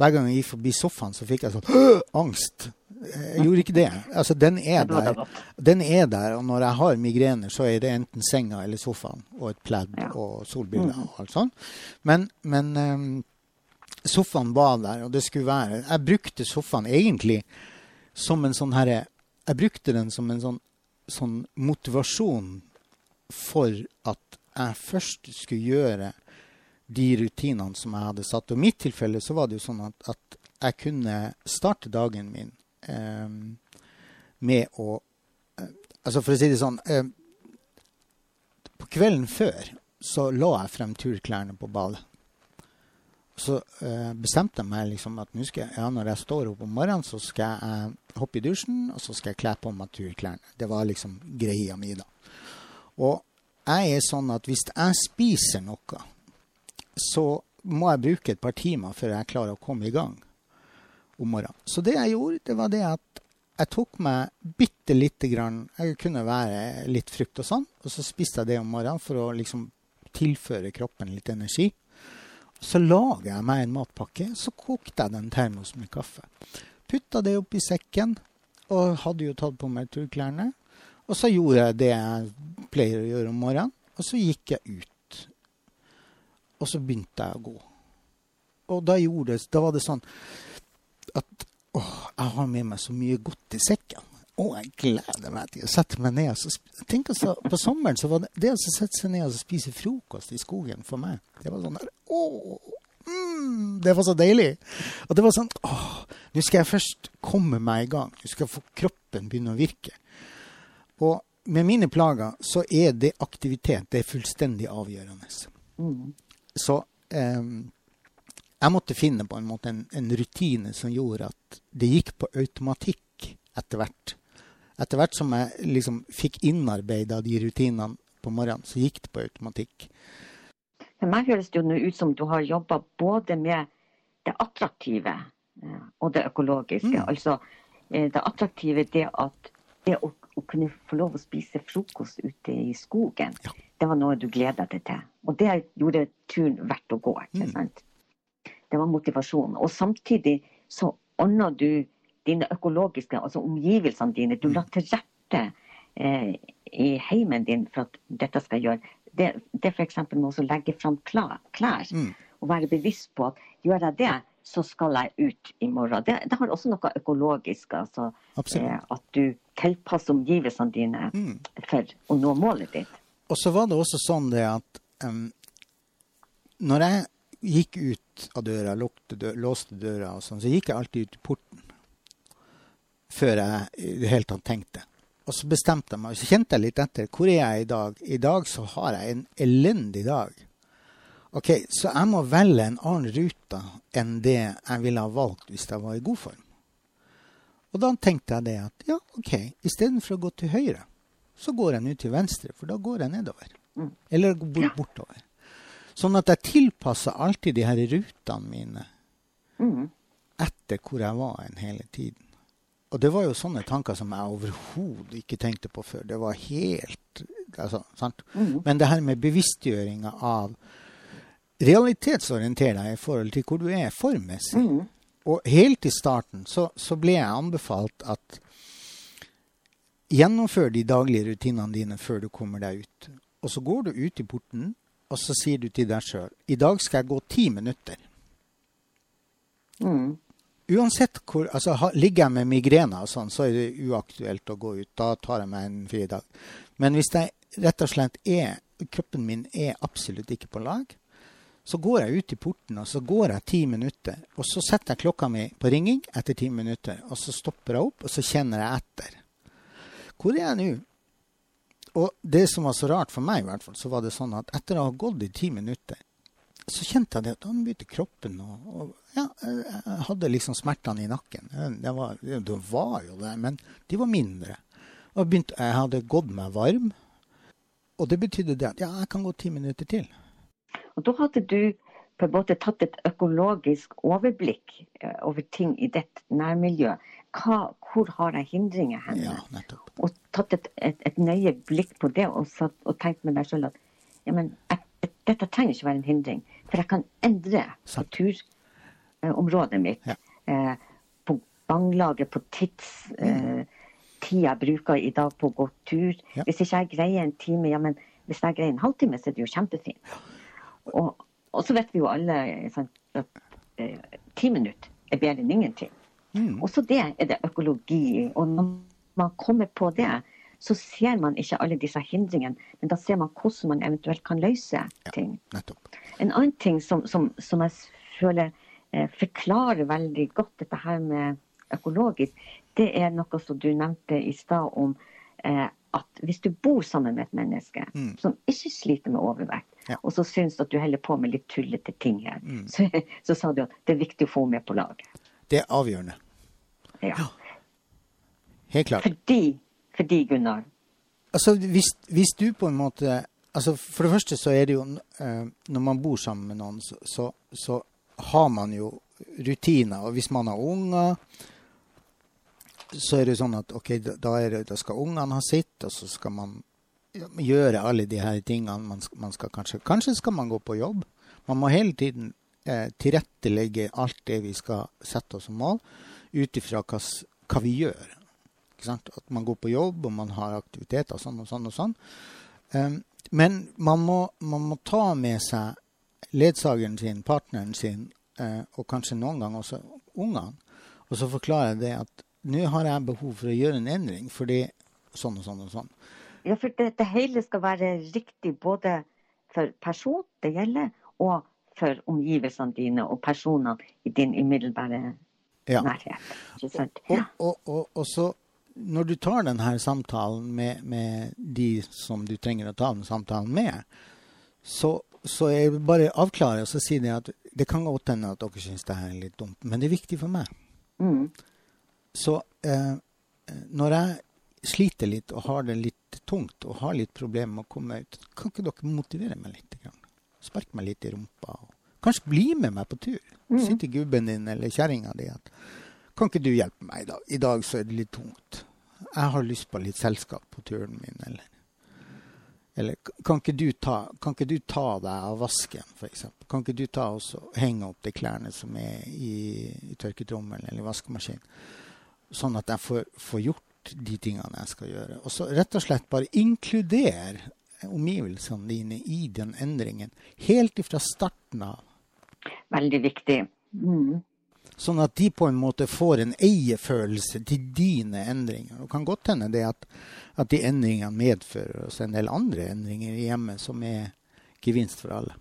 Hver gang jeg gikk forbi sofaen, så fikk jeg sånn angst. Jeg gjorde ikke det. Altså, den er der. Den er der, og når jeg har migrener, så er det enten senga eller sofaen og et pledd og solbriller og alt sånt. Men, men um, sofaen var der, og det skulle være Jeg brukte sofaen egentlig som en sånn herre Jeg brukte den som en sånn, sånn motivasjon for at jeg først skulle gjøre de rutinene som jeg hadde satt. Og i mitt tilfelle så var det jo sånn at, at jeg kunne starte dagen min eh, med å eh, Altså for å si det sånn eh, På kvelden før så la jeg frem turklærne på ballet. Så eh, bestemte jeg meg liksom at nå skal jeg, ja, når jeg står opp om morgenen, så skal jeg hoppe i dusjen, og så skal jeg kle på meg turklærne. Det var liksom greia mi, da. Og jeg er sånn at hvis jeg spiser noe, så må jeg bruke et par timer før jeg klarer å komme i gang om morgenen. Så det jeg gjorde, det var det at jeg tok meg bitte lite grann Jeg kunne være litt frukt og sånn, og så spiste jeg det om morgenen for å liksom tilføre kroppen litt energi. Så lager jeg meg en matpakke, så kokte jeg den termos med kaffe. Putta det oppi sekken, og hadde jo tatt på meg turklærne. Og så gjorde jeg det jeg pleier å gjøre om morgenen, og så gikk jeg ut. Og så begynte jeg å gå. Og da, gjorde, det- da var det sånn at å, jeg har med meg så mye godt i sekken. Å, jeg gleder meg til å sette meg ned. Så, tenk altså, på sommeren så var det det å sette seg ned og spise frokost i skogen for meg, det var sånn der Åh, mm, det var så deilig. Og det var sånn Åh, nå skal jeg først komme meg i gang. Nå skal jeg få kroppen begynne å virke. Og med mine plager så er det aktivitet. Det er fullstendig avgjørende. Mm. Så eh, jeg måtte finne på en måte en, en rutine som gjorde at det gikk på automatikk etter hvert. Etter hvert som jeg liksom fikk innarbeida de rutinene på morgenen, så gikk det på automatikk. For meg høres det jo nå ut som du har jobba både med det attraktive eh, og det økologiske. Mm. Altså eh, det attraktive det at det å, å kunne få lov å spise frokost ute i skogen, Ja. det var noe du gleda deg til. Og det gjorde turen verdt å gå. ikke Mm. Det var motivasjon. Og samtidig så ordna du dine økologiske, altså omgivelsene dine. Du la til rette eh, i heimen din for at dette skal gjøre. Det, det er f.eks. med å legge fram klær Mm. Og være bevisst på at gjør jeg det, så skal jeg ut i morgen. Det, det har også noe økologisk. altså eh, At du tilpasser omgivelsene dine Mm. for å nå målet ditt. Og så var det også sånn det at um, når jeg gikk ut av døra, lukte dø låste døra og sånn, så gikk jeg alltid ut i porten. Før jeg i det hele tatt tenkte. Og så bestemte jeg meg, så kjente jeg litt etter. Hvor er jeg i dag? I dag så har jeg en elendig dag. Ok, så jeg må velge en annen rute enn det jeg ville ha valgt hvis jeg var i god form. Og da tenkte jeg det at ja, ok, istedenfor å gå til høyre, så går jeg nå til venstre, for da går jeg nedover. Mm. Eller bort, bortover. Sånn at jeg tilpasser alltid de her rutene mine Mm. etter hvor jeg var en hele tiden. Og det var jo sånne tanker som jeg overhodet ikke tenkte på før. Det var helt altså, sant? Mm. Men det her med bevisstgjøringa av Realitetsorienter deg i forhold til hvor du er formmessig. Mm. Og helt i starten så, så ble jeg anbefalt at gjennomfør de daglige rutinene dine før du kommer deg ut. Og så går du ut i porten, og så sier du til deg sjøl i dag skal jeg gå ti minutter. Mm. Uansett hvor altså, Ligger jeg med migrene og sånn, så er det uaktuelt å gå ut. Da tar jeg meg en fridag. Men hvis jeg rett og slett er Kroppen min er absolutt ikke på lag. Så går jeg ut i porten, og så går jeg ti minutter. Og så setter jeg klokka mi på ringing etter ti minutter. Og så stopper jeg opp, og så kjenner jeg etter. Hvor er jeg nå? Og det som var så rart for meg, i hvert fall, så var det sånn at etter å ha gått i ti minutter, så kjente jeg det at han begynte kroppen og, ja, jeg hadde liksom smertene i nakken. Det var, det var jo det, men de var mindre. Og begynte, jeg hadde gått meg varm, og det betydde det at ja, jeg kan gå ti minutter til. Og da hadde du på en måte tatt et økologisk overblikk eh, over ting i ditt nærmiljø. Hva, hvor har jeg hindringer hen? Ja. Og tatt et, et, et nøye blikk på det og, satt, og tenkt med deg selv at ja, men, jeg, dette trenger ikke være en hindring, for jeg kan endre turområdet mitt. Ja. Eh, på ganglaget, på tids... Eh, tid jeg bruker i dag på å gå tur. Hvis ikke jeg greier en time, ja, men hvis jeg greier en halvtime, så er det jo kjempefint. Og, og så vet vi jo alle sant, at eh, ti minutter er bedre enn ingenting. Mm. Også det er det økologi. Og når man kommer på det, så ser man ikke alle disse hindringene, men da ser man hvordan man eventuelt kan løse ting. Ja, En annen ting som, som, som jeg føler eh, forklarer veldig godt dette her med økologisk, det er noe som du nevnte i stad om eh, at hvis du bor sammen med et menneske Mm. som ikke sliter med overvekt, Ja. og så syns at du holder på med litt tullete ting her, Mm. <laughs> så, så sa du at det er viktig å få med på laget. Det er avgjørende. Ja. Helt klart. Fordi, fordi, Gunnar Altså, hvis, hvis du på en måte altså For det første så er det jo eh, Når man bor sammen med noen, så, så, så har man jo rutiner. Og hvis man har unger, så er det sånn at ok, da, det, da skal ungene ha sitt, og så skal man gjøre alle de her tingene. Man, skal- man skal kanskje, kanskje skal man gå på jobb. Man må hele tiden eh, tilrettelegge alt det vi skal sette oss som mål, ut ifra hva, hva vi gjør. At man går på jobb, og man har aktiviteter sånn og sånn og sånn. Um, men man må, man må ta med seg ledsageren sin, partneren sin, eh, og kanskje noen ganger også ungene. Og så forklarer jeg det at nå har jeg behov for å gjøre en endring, fordi sånn og sånn og sånn. Ja, for det, det hele skal være riktig både for person det gjelder, og for omgivelsene dine og personene i din umiddelbare Ja. nærhet. Ikke sant? Og, Ja. og, og, og så når du tar denne samtalen med, med de som du trenger å ta den samtalen med, så, så jeg det bare avklare og så si det at det kan godt hende at dere syns det her er litt dumt, men det er viktig for meg. Mm. Så eh, når jeg sliter litt og har det litt tungt og har litt problemer med å komme meg ut, kan ikke dere motivere meg litt? Spark meg litt i rumpa? Kanskje bli med meg på tur? Mm. Si til gubben din eller kjerringa di at kan ikke du hjelpe meg i dag? I dag så er det litt tungt. Jeg har lyst på litt selskap på turen min, eller eller kan ikke du ta, kan ikke du ta deg av vasken, f.eks.? Kan ikke du ta og henge opp de klærne som er i, i tørketrommelen eller vaskemaskinen? Sånn at jeg får, får, gjort de tingene jeg skal gjøre. Og så rett og slett bare inkludere omgivelsene dine i den endringen. Helt ifra starten av. Veldig viktig. Mm. Sånn at de på en måte får en eierfølelse til dine endringer. Det kan godt hende det at, at de endringene medfører oss en del andre endringer i hjemmet som er gevinst for alle.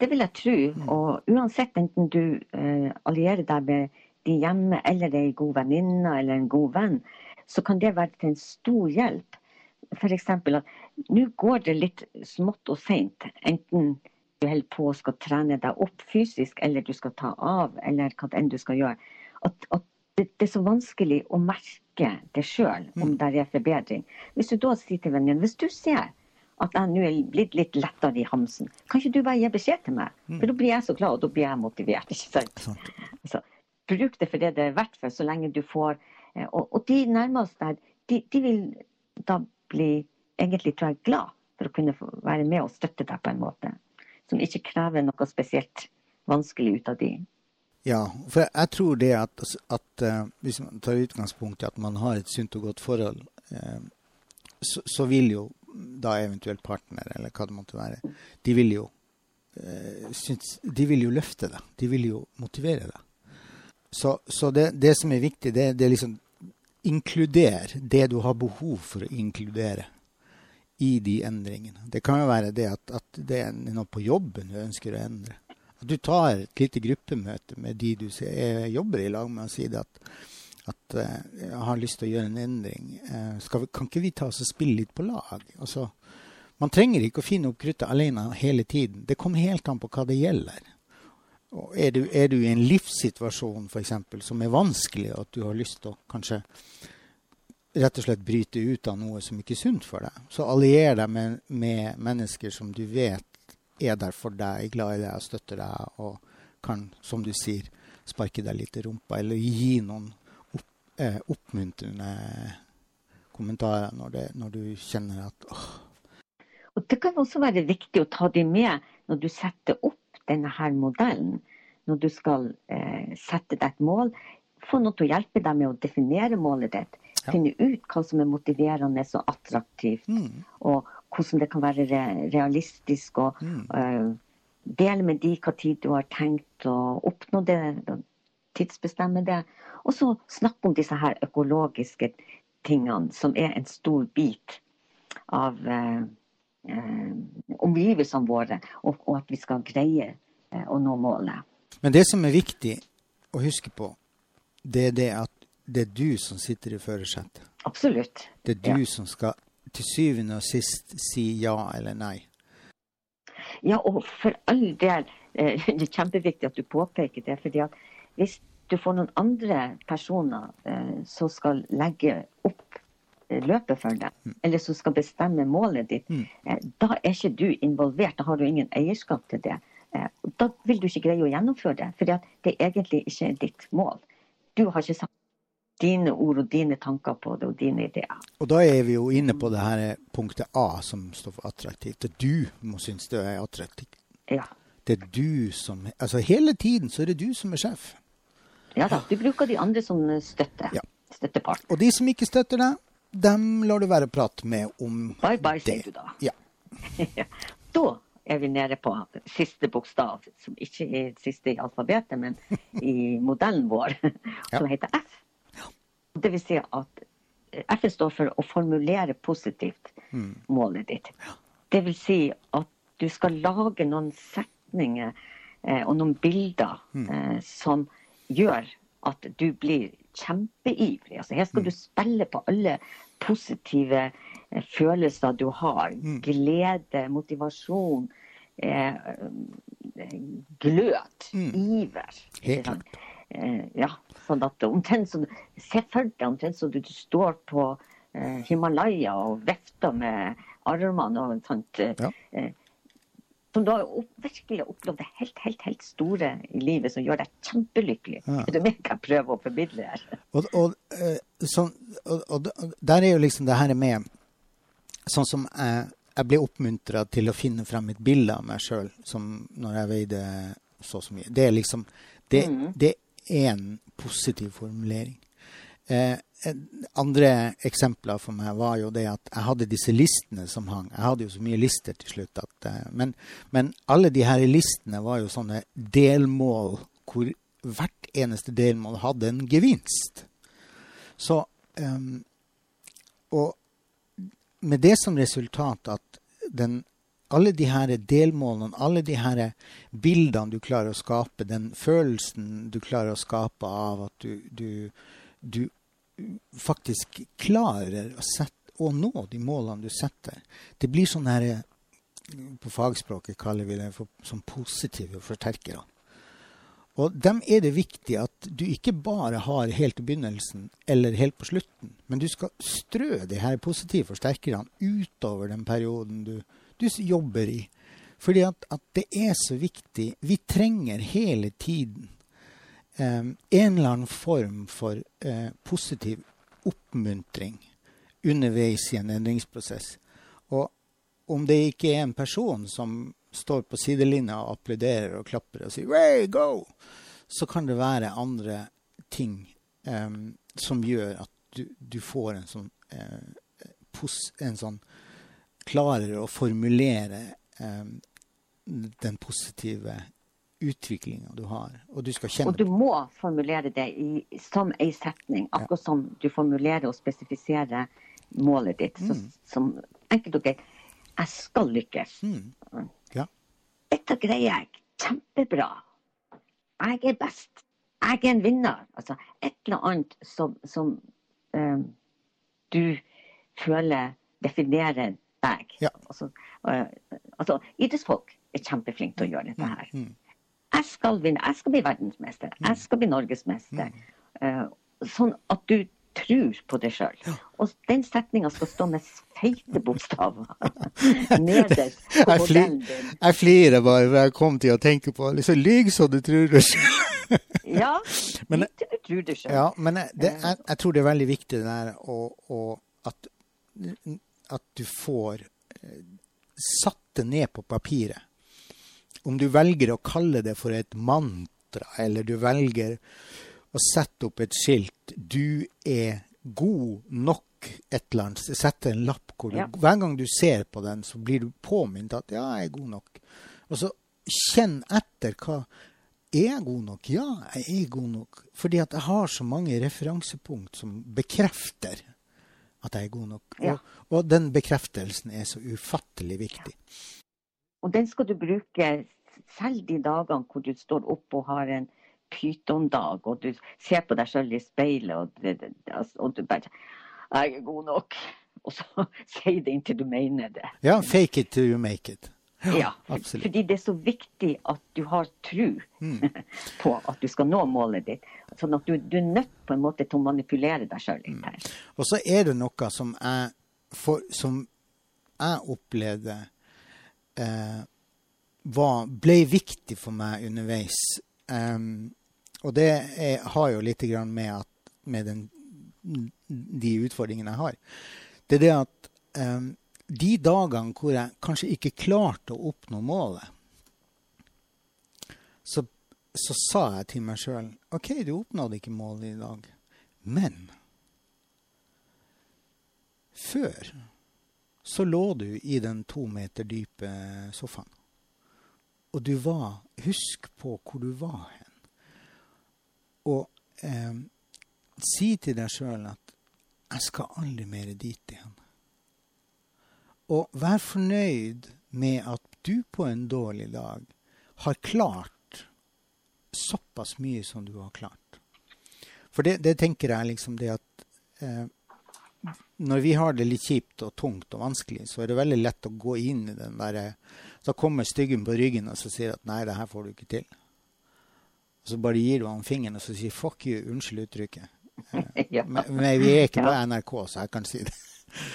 Det vil jeg tro. Mm. Og uansett enten du eh, allierer deg med de hjemme, eller er en god venninne eller en god venn, så kan det være til en stor hjelp. F.eks. at nå går det litt smått og seint. Enten du holder på og skal trene deg opp fysisk, eller du skal ta av, eller hva enn du skal gjøre. At, at det, det, er så vanskelig å merke det sjøl om mm. det er forbedring. Hvis du da sier til venninnen hvis du ser at jeg nå er blitt litt lettere i hamsen, kan ikke du bare gi beskjed til meg? Mm. For da blir jeg så glad, og da blir jeg motivert. ikke sant? Så, bruk det for det det er verdt for, så lenge du får eh, Og, og de nærmeste der, de, de, vil da bli egentlig tror jeg, glad for å kunne være med og støtte deg på en måte som ikke krever noe spesielt vanskelig ut av de. Ja, for jeg tror det at, at uh, hvis man tar utgangspunkt i at man har et sunt og godt forhold, uh, så, så, vil jo da eventuelt partner, eller hva det måtte være, de vil jo, de vil jo løfte deg. De vil jo motivere deg. Så, så det, det, som er viktig, det, det er liksom inkluder det du har behov for å inkludere i de endringene. Det kan jo være det at, at, det er noe på jobben du ønsker å endre. At du tar et lite gruppemøte med de du ser, jobber i lag med, og sier at, at uh, jeg har lyst til å gjøre en endring. Uh, vi, kan ikke vi ta oss og spille litt på lag? Altså, man trenger ikke å finne opp kruttet alene hele tiden. Det kommer helt an på hva det gjelder. Er du, er du, i en livssituasjon for eksempel, som er vanskelig, og at du har lyst til å kanskje rett og slett bryte ut av noe som ikke er sunt for deg. Så allier deg med, med, mennesker som du vet er der for deg, er glad i deg og støtter deg, og kan, som du sier, sparke deg litt i rumpa, eller gi noen opp, eh, oppmuntrende kommentarer når, det, når, du kjenner at åh. Og Det kan også være viktig å ta dem med når du setter opp denne her modellen. Når du skal eh, sette deg et mål. Få noe til å hjelpe deg med å definere målet ditt. Ja. Finne ut hva som er motiverende og attraktivt. Mm. Og hvordan det kan være realistisk. Og mm. uh, dele med de hva tid du har tenkt å oppnå det. Tidsbestemme det. Og så snakke om disse her økologiske tingene, som er en stor bit av uh, omgivelsene våre. Og, og, at vi skal greie å nå målet. Men det som er viktig å huske på, det er det at det er du som sitter i førersetet. Absolutt. Det er du ja. som skal til syvende og sist si ja eller nei. Ja, og for all del. Eh, <laughs> det er kjempeviktig at du påpeker det. fordi at hvis du får noen andre personer eh, som skal legge opp eh, løpet for deg, mm. eller som skal bestemme målet ditt, mm. da er ikke du involvert. Da har du ingen eierskap til det. Da vil du ikke greie å gjennomføre det, for det egentlig ikke er ditt mål. Du har ikke sagt dine ord og dine tanker på det, og dine ideer. Og da er vi jo inne på det her punktet A, som står for attraktivt. Det du må synes det er attraktivt. Ja. Det er du som Altså hele tiden så er det du som er sjef. Ja da. Du bruker de andre som støtte. Ja. Støttepart. Og de som ikke støtter deg, dem lar du være å prate med om bye bye, det. sier du da. <laughs> Ja. da er vi nede på siste bokstav, som ikke er siste i alfabetet, men i modellen vår, som ja. heter F. Det vil si at F står for å formulere positivt mm. målet ditt. Det vil si at du skal lage noen setninger eh, og noen bilder mm. eh, som gjør at du blir kjempeivrig. Altså, her skal mm. du spille på alle positive eh, følelser du har. Mm. Glede, motivasjon, eh, glød, mm. iver. Helt klart. Eh, ja, sånn at omtrent som, Se for deg omtrent som du står på eh, Himalaya og vefter med armene og sånt. Eh, ja. Som du har opp, virkelig opplevd det helt, helt, helt store i livet, som gjør deg kjempelykkelig. Ja. Er du med hva jeg prøver å formidle her? Og, og, eh, sånn, og, og, der er jo liksom det her med Sånn som jeg, jeg ble oppmuntra til å finne frem et bilde av meg sjøl når jeg veide så så mye. Det er liksom Det, mm. det er en positiv formulering. Eh, andre eksempler for meg var jo det at jeg hadde disse listene som hang. Jeg hadde jo så mye lister til slutt. At, eh, men, men, alle de her listene var jo sånne delmål hvor hvert eneste delmål hadde en gevinst. Så eh, Og med det som resultat at den, alle de her delmålene, alle de her bildene du klarer å skape, den følelsen du klarer å skape av at du, du, du faktisk klarer å, sette, å, nå de målene du setter. Det blir sånn her På fagspråket kaller vi det for, som positive forsterkere. Og dem er det viktig at du ikke bare har helt i begynnelsen eller helt på slutten, men du skal strø de her positive forsterkerne utover den perioden du, du jobber i. Fordi at, at, det er så viktig. Vi trenger hele tiden en eller annen form for eh, positiv oppmuntring underveis i en endringsprosess. Og om det ikke er en person som står på sidelinja og applauderer og klapper og sier 'way, go', så kan det være andre ting um, som gjør at du, du får en sånn, uh, pos, en sånn Klarer å formulere um, den positive utviklinga du har. Og du skal kjenne Og du må formulere det i, som ei setning, akkurat ja. som du formulerer og spesifiserer målet ditt. Mm. Så, som enkelt og greit Jeg skal lykkes. Mm. Ja. Dette greier jeg kjempebra. Jeg er best. Jeg er en vinner. Altså et eller annet som, som um, du føler definerer deg. Ja. Altså, uh, altså, idrettsfolk er kjempeflinke til å gjøre dette her. Mm. Jeg skal vinne. Jeg skal bli verdensmester. Jeg skal bli norgesmester. Uh, sånn at du tror på det sjøl. Og den setninga skal stå med feite <laughs> bokstaver <laughs> nederst på modellen din. Jeg flirer bare for jeg kom til å tenke på liksom, Lyg så du tror det sjøl. <laughs> ja, men, du tror det sjøl. Ja, men det, jeg, jeg, tror det er veldig viktig det der å, å, at, at du får eh, satt det ned på papiret om du velger å kalle det for et mantra, eller du velger å sette opp et skilt 'Du er god nok' et eller annet, sette en lapp hvor du, ja. hver gang du ser på den, så blir du påminnet at 'ja, jeg er god nok'. Og så kjenn etter hva er jeg god nok? Ja, jeg er god nok. Fordi at jeg har så mange referansepunkt som bekrefter at jeg er god nok. Ja. Og, og, den bekreftelsen er så ufattelig viktig. Ja. Og den skal du bruke selv de dagene hvor du står opp og har en pytondag, og du ser på deg sjøl i speilet, og, altså, og, du bare 'Jeg er god nok'. <laughs> Og så <laughs> sier det inntil du mener det. Ja, fake it till you make it. Ja, ja absolutt. fordi det er så viktig at du har tro mm. <laughs> på at du skal nå målet ditt. Sånn at du, du er nødt på en måte til å manipulere deg sjøl litt mm. her. Mm. Og så er det noe som jeg, for, som jeg opplevde eh, var, ble viktig for meg underveis. Um, og det er, har jo litt med, at, med den, de utfordringene jeg har. Det er det at um, de dagene hvor jeg kanskje ikke klarte å oppnå målet, så, så sa jeg til meg sjøl OK, du oppnådde ikke målet i dag, men før så lå du i den to meter dype sofaen. Og du var Husk på hvor du var hen. Og eh, si til deg sjøl at 'jeg skal aldri mer dit igjen'. Og vær fornøyd med at du på en dårlig dag har klart såpass mye som du har klart. For det, det tenker jeg liksom det at eh, når vi har det litt kjipt og tungt og vanskelig, så er det veldig lett å gå inn i den derre Så kommer styggen på ryggen og så sier at 'nei, det her får du ikke til'. Og så bare gir du han fingeren og så sier 'fuck you', unnskyld uttrykket. <laughs> ja. men, men, vi er ikke på NRK, så jeg kan si det.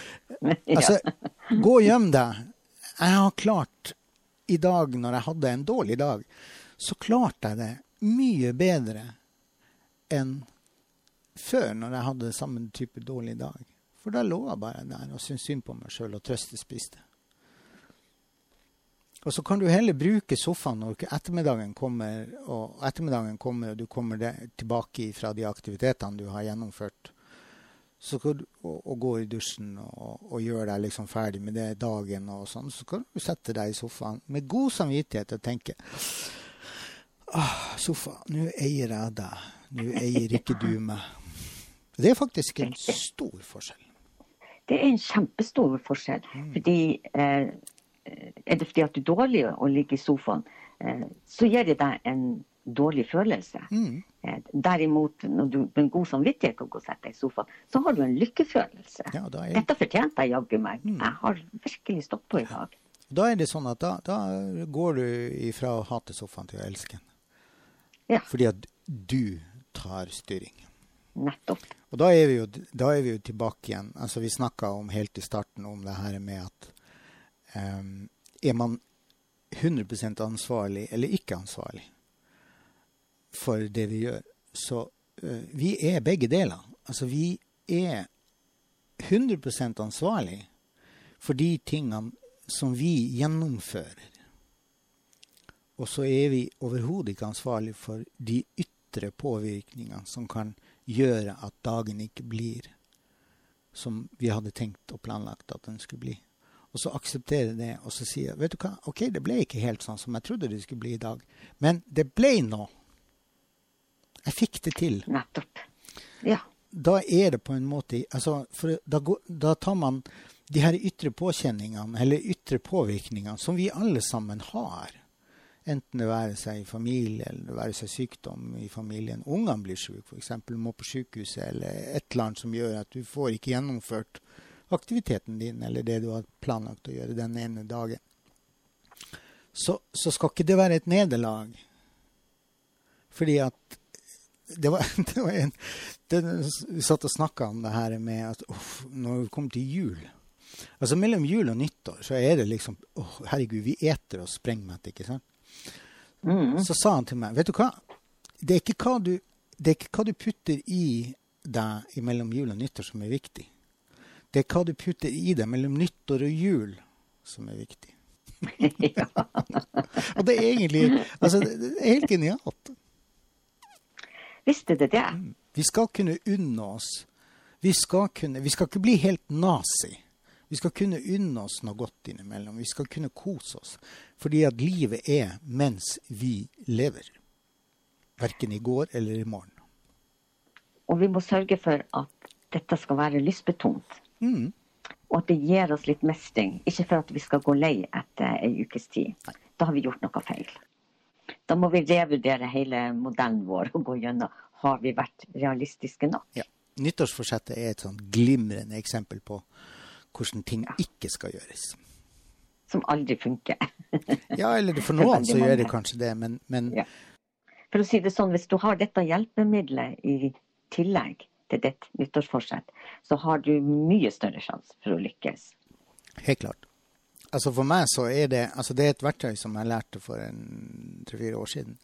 <laughs> altså, gå og gjem deg. Jeg har klart i dag, når jeg hadde en dårlig dag, så klarte jeg det mye bedre enn før, når jeg hadde samme type dårlig dag. For da lå jeg bare der og syntes synd på meg sjøl og trøstespiste. Og så kan du heller bruke sofaen når ettermiddagen kommer, og ettermiddagen kommer, og du kommer tilbake fra de aktivitetene du har gjennomført. Så kan du, og, og gå i dusjen og, og gjøre deg liksom ferdig med det dagen, og sånn, så kan du sette deg i sofaen med god samvittighet og tenke ah, Sofa, nå eier jeg deg. Nå eier ikke du meg. Det er faktisk en stor forskjell. Det er en kjempestor forskjell. Mm. Fordi eh, er det fordi at du er dårlig å ligge i sofaen, eh, så gir det deg en dårlig følelse. Mm. Eh, derimot, når du med god samvittighet kan gå og sette deg i sofaen, så har du en lykkefølelse. Ja, er... Dette fortjente jeg jaggu meg. Mm. Jeg har virkelig stått på i dag. Da er det sånn at da, da går du ifra å hate sofaen til å elske den. Ja. Fordi at du tar styring. Nettopp. Og da er vi jo, er vi jo tilbake igjen. Altså Vi snakka helt i starten om det her med at um, Er man 100 ansvarlig eller ikke ansvarlig for det vi gjør? Så uh, vi er begge deler. Altså vi er 100 ansvarlig for de tingene som vi gjennomfører. Og så er vi overhodet ikke ansvarlig for de ytre påvirkningene som kan gjøre at dagen ikke blir som vi hadde tenkt og planlagt at den skulle bli. Og så akseptere det, og så si vet du hva, OK, det ble ikke helt sånn som jeg trodde det skulle bli i dag, men det ble nå. Jeg fikk det til. Nettopp. Ja. Da er det på en måte altså, for da, da tar man de her ytre påkjenningene, eller ytre påvirkningene, som vi alle sammen har Enten det være seg i familie eller det være seg sykdom i familien. Ungene blir syke, f.eks. må på sykehuset, eller et eller annet som gjør at du får ikke gjennomført aktiviteten din eller det du har planlagt å gjøre den ene dagen. Så, så skal ikke det være et nederlag. Fordi at det var, <laughs> det var en det, Vi satt og snakka om det her med at uff, når vi kommer til jul Altså Mellom jul og nyttår så er det liksom Å, herregud, vi eter oss sprengmette, ikke sant? Mm. Så sa han til meg Vet du hva? Det er hva du, ikke hva du putter i deg mellom jul og nyttår som er viktig. Det er hva du putter i deg mellom nyttår og jul som er viktig. <laughs> <laughs> og det er egentlig altså, det er helt genialt. Visste det det? Mm. Vi skal kunne unne oss. Vi skal, kunne, vi skal ikke bli helt nazi. Vi skal kunne unne oss noe godt innimellom. Vi skal kunne kose oss. Fordi at livet er mens vi lever. Verken i går eller i morgen. Og vi må sørge for at dette skal være lystbetont. Mm. Og at det gir oss litt mestring. Ikke for at vi skal gå lei etter ei ukes tid. Nei. Da har vi gjort noe feil. Da må vi revurdere hele modellen vår og gå gjennom har vi vært realistiske nok. Ja. Nyttårsforsettet er et sånn glimrende eksempel på hvordan ting ikke skal gjøres. Som aldri funker. <laughs> ja, eller for noen så gjør det kanskje det, men, men... Ja. For å si det sånn, hvis du har dette hjelpemiddelet i tillegg til ditt nyttårsforsett, så har du mye større sjanse for å lykkes. Helt klart. Altså For meg så er det altså det er et verktøy som jeg lærte for tre-fire år siden.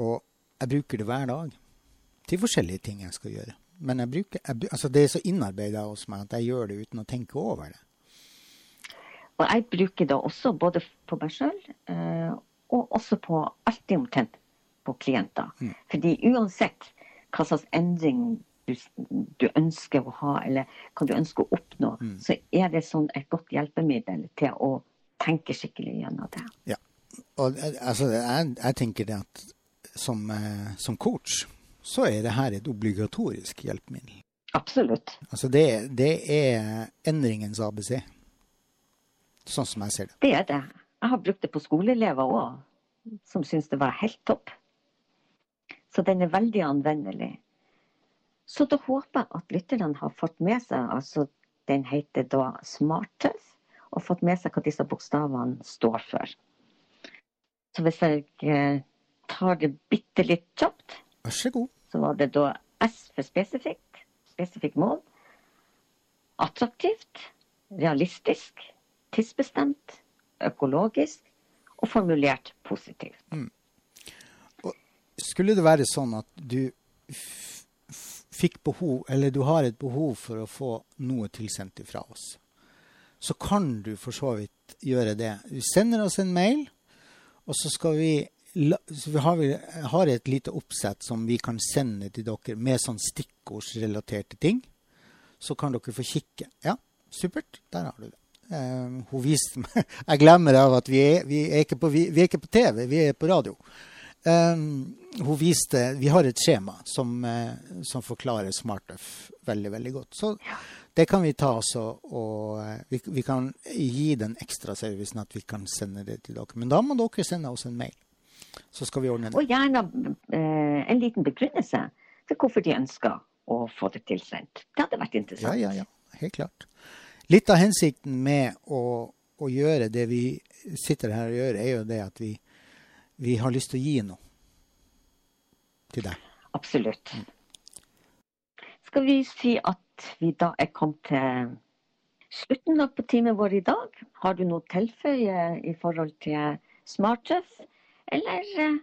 Og jeg bruker det hver dag til forskjellige ting jeg skal gjøre. Men jeg bruker, jeg, altså det er så innarbeida hos meg at jeg gjør det uten å tenke over det. Og jeg bruker det også både på meg sjøl eh, og også på alltid omtrent på klienter. Mm. Fordi uansett hva slags endring du, du, ønsker å ha, eller hva du ønsker å oppnå, mm. så er det sånn et godt hjelpemiddel til å tenke skikkelig gjennom det. Ja. Og altså, jeg, jeg tenker det at som, eh, som coach så er det her et obligatorisk hjelpemiddel. Absolutt. Altså det, det er endringens ABC, sånn som jeg ser det. Det er det. Jeg har brukt det på skoleelever òg, som syns det var helt topp. Så den er veldig anvendelig. Så da håper jeg at lytterne har fått med seg altså Den heter da SmartTøff, og fått med seg hva disse bokstavene står for. Så hvis jeg eh, tar det bitte litt kjapt Vær så god. Så var det da S for spesifikt. Spesifikt mål. Attraktivt. Realistisk. Tidsbestemt. Økologisk. og formulert positivt. Skulle det være sånn at du fikk behov, eller du har et behov for å få noe tilsendt fra oss, så kan du for så vidt gjøre det. Du sender oss en mail, og så skal vi så vi har, vi har et lite oppsett som vi kan sende til dere med sånn stikkordsrelaterte ting. Så kan dere få kikke. Ja, supert. Der har du det. Uh, hun viste meg <laughs> Jeg glemmer av at vi er, vi er, ikke, på, vi, vi er ikke på TV, vi er på radio. Um, hun viste Vi har et skjema som, uh, som forklarer SmartUff veldig, veldig godt. Så det kan vi ta oss og, og uh, vi, vi, kan gi den ekstraservicen at vi kan sende det til dere. Men da må dere sende oss en mail. Så skal vi ordne det. Og gjerne en liten begrunnelse til hvorfor de ønsker å få det tilsendt. Det hadde vært interessant. Ja, ja, ja. Helt klart. Litt av hensikten med å, å, gjøre det vi sitter her og gjør, er jo det at vi, vi har lyst til å gi noe til deg. Absolutt. Skal vi si at vi da er kommet til slutten på timen vår i dag? Har du noe tilføye i forhold til SmartTuff, eller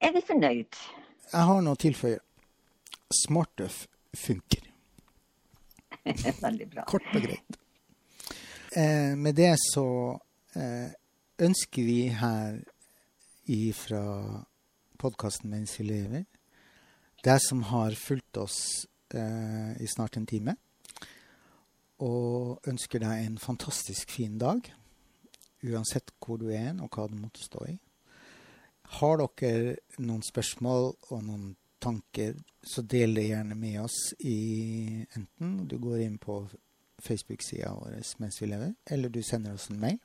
er vi fornøyd? Jeg har noe å tilføye. Smartøff funker. <laughs> Veldig bra. Kort og greit. Eh, med det så eh, ønsker vi her fra podkasten Mens vi lever, deg som har fulgt oss eh, i snart en time, og ønsker deg en fantastisk fin dag, uansett hvor du er og hva du måtte stå i. Har dere noen spørsmål og noen tanker, så del det gjerne med oss i enten du går inn på Facebook-sida vår mens vi lever, eller du sender oss en mail.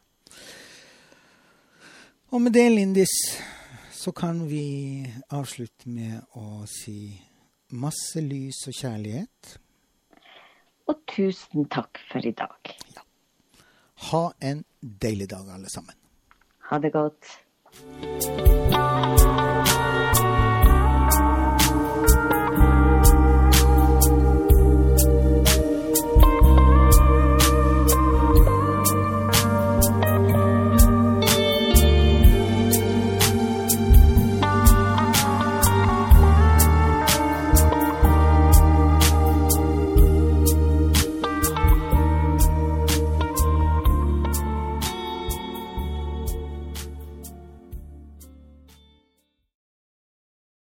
Og med det, Lindis, så kan vi avslutte med å si masse lys og kjærlighet. Og tusen takk for i dag. Ja. Ha en deilig dag, alle sammen. Ha det godt. Música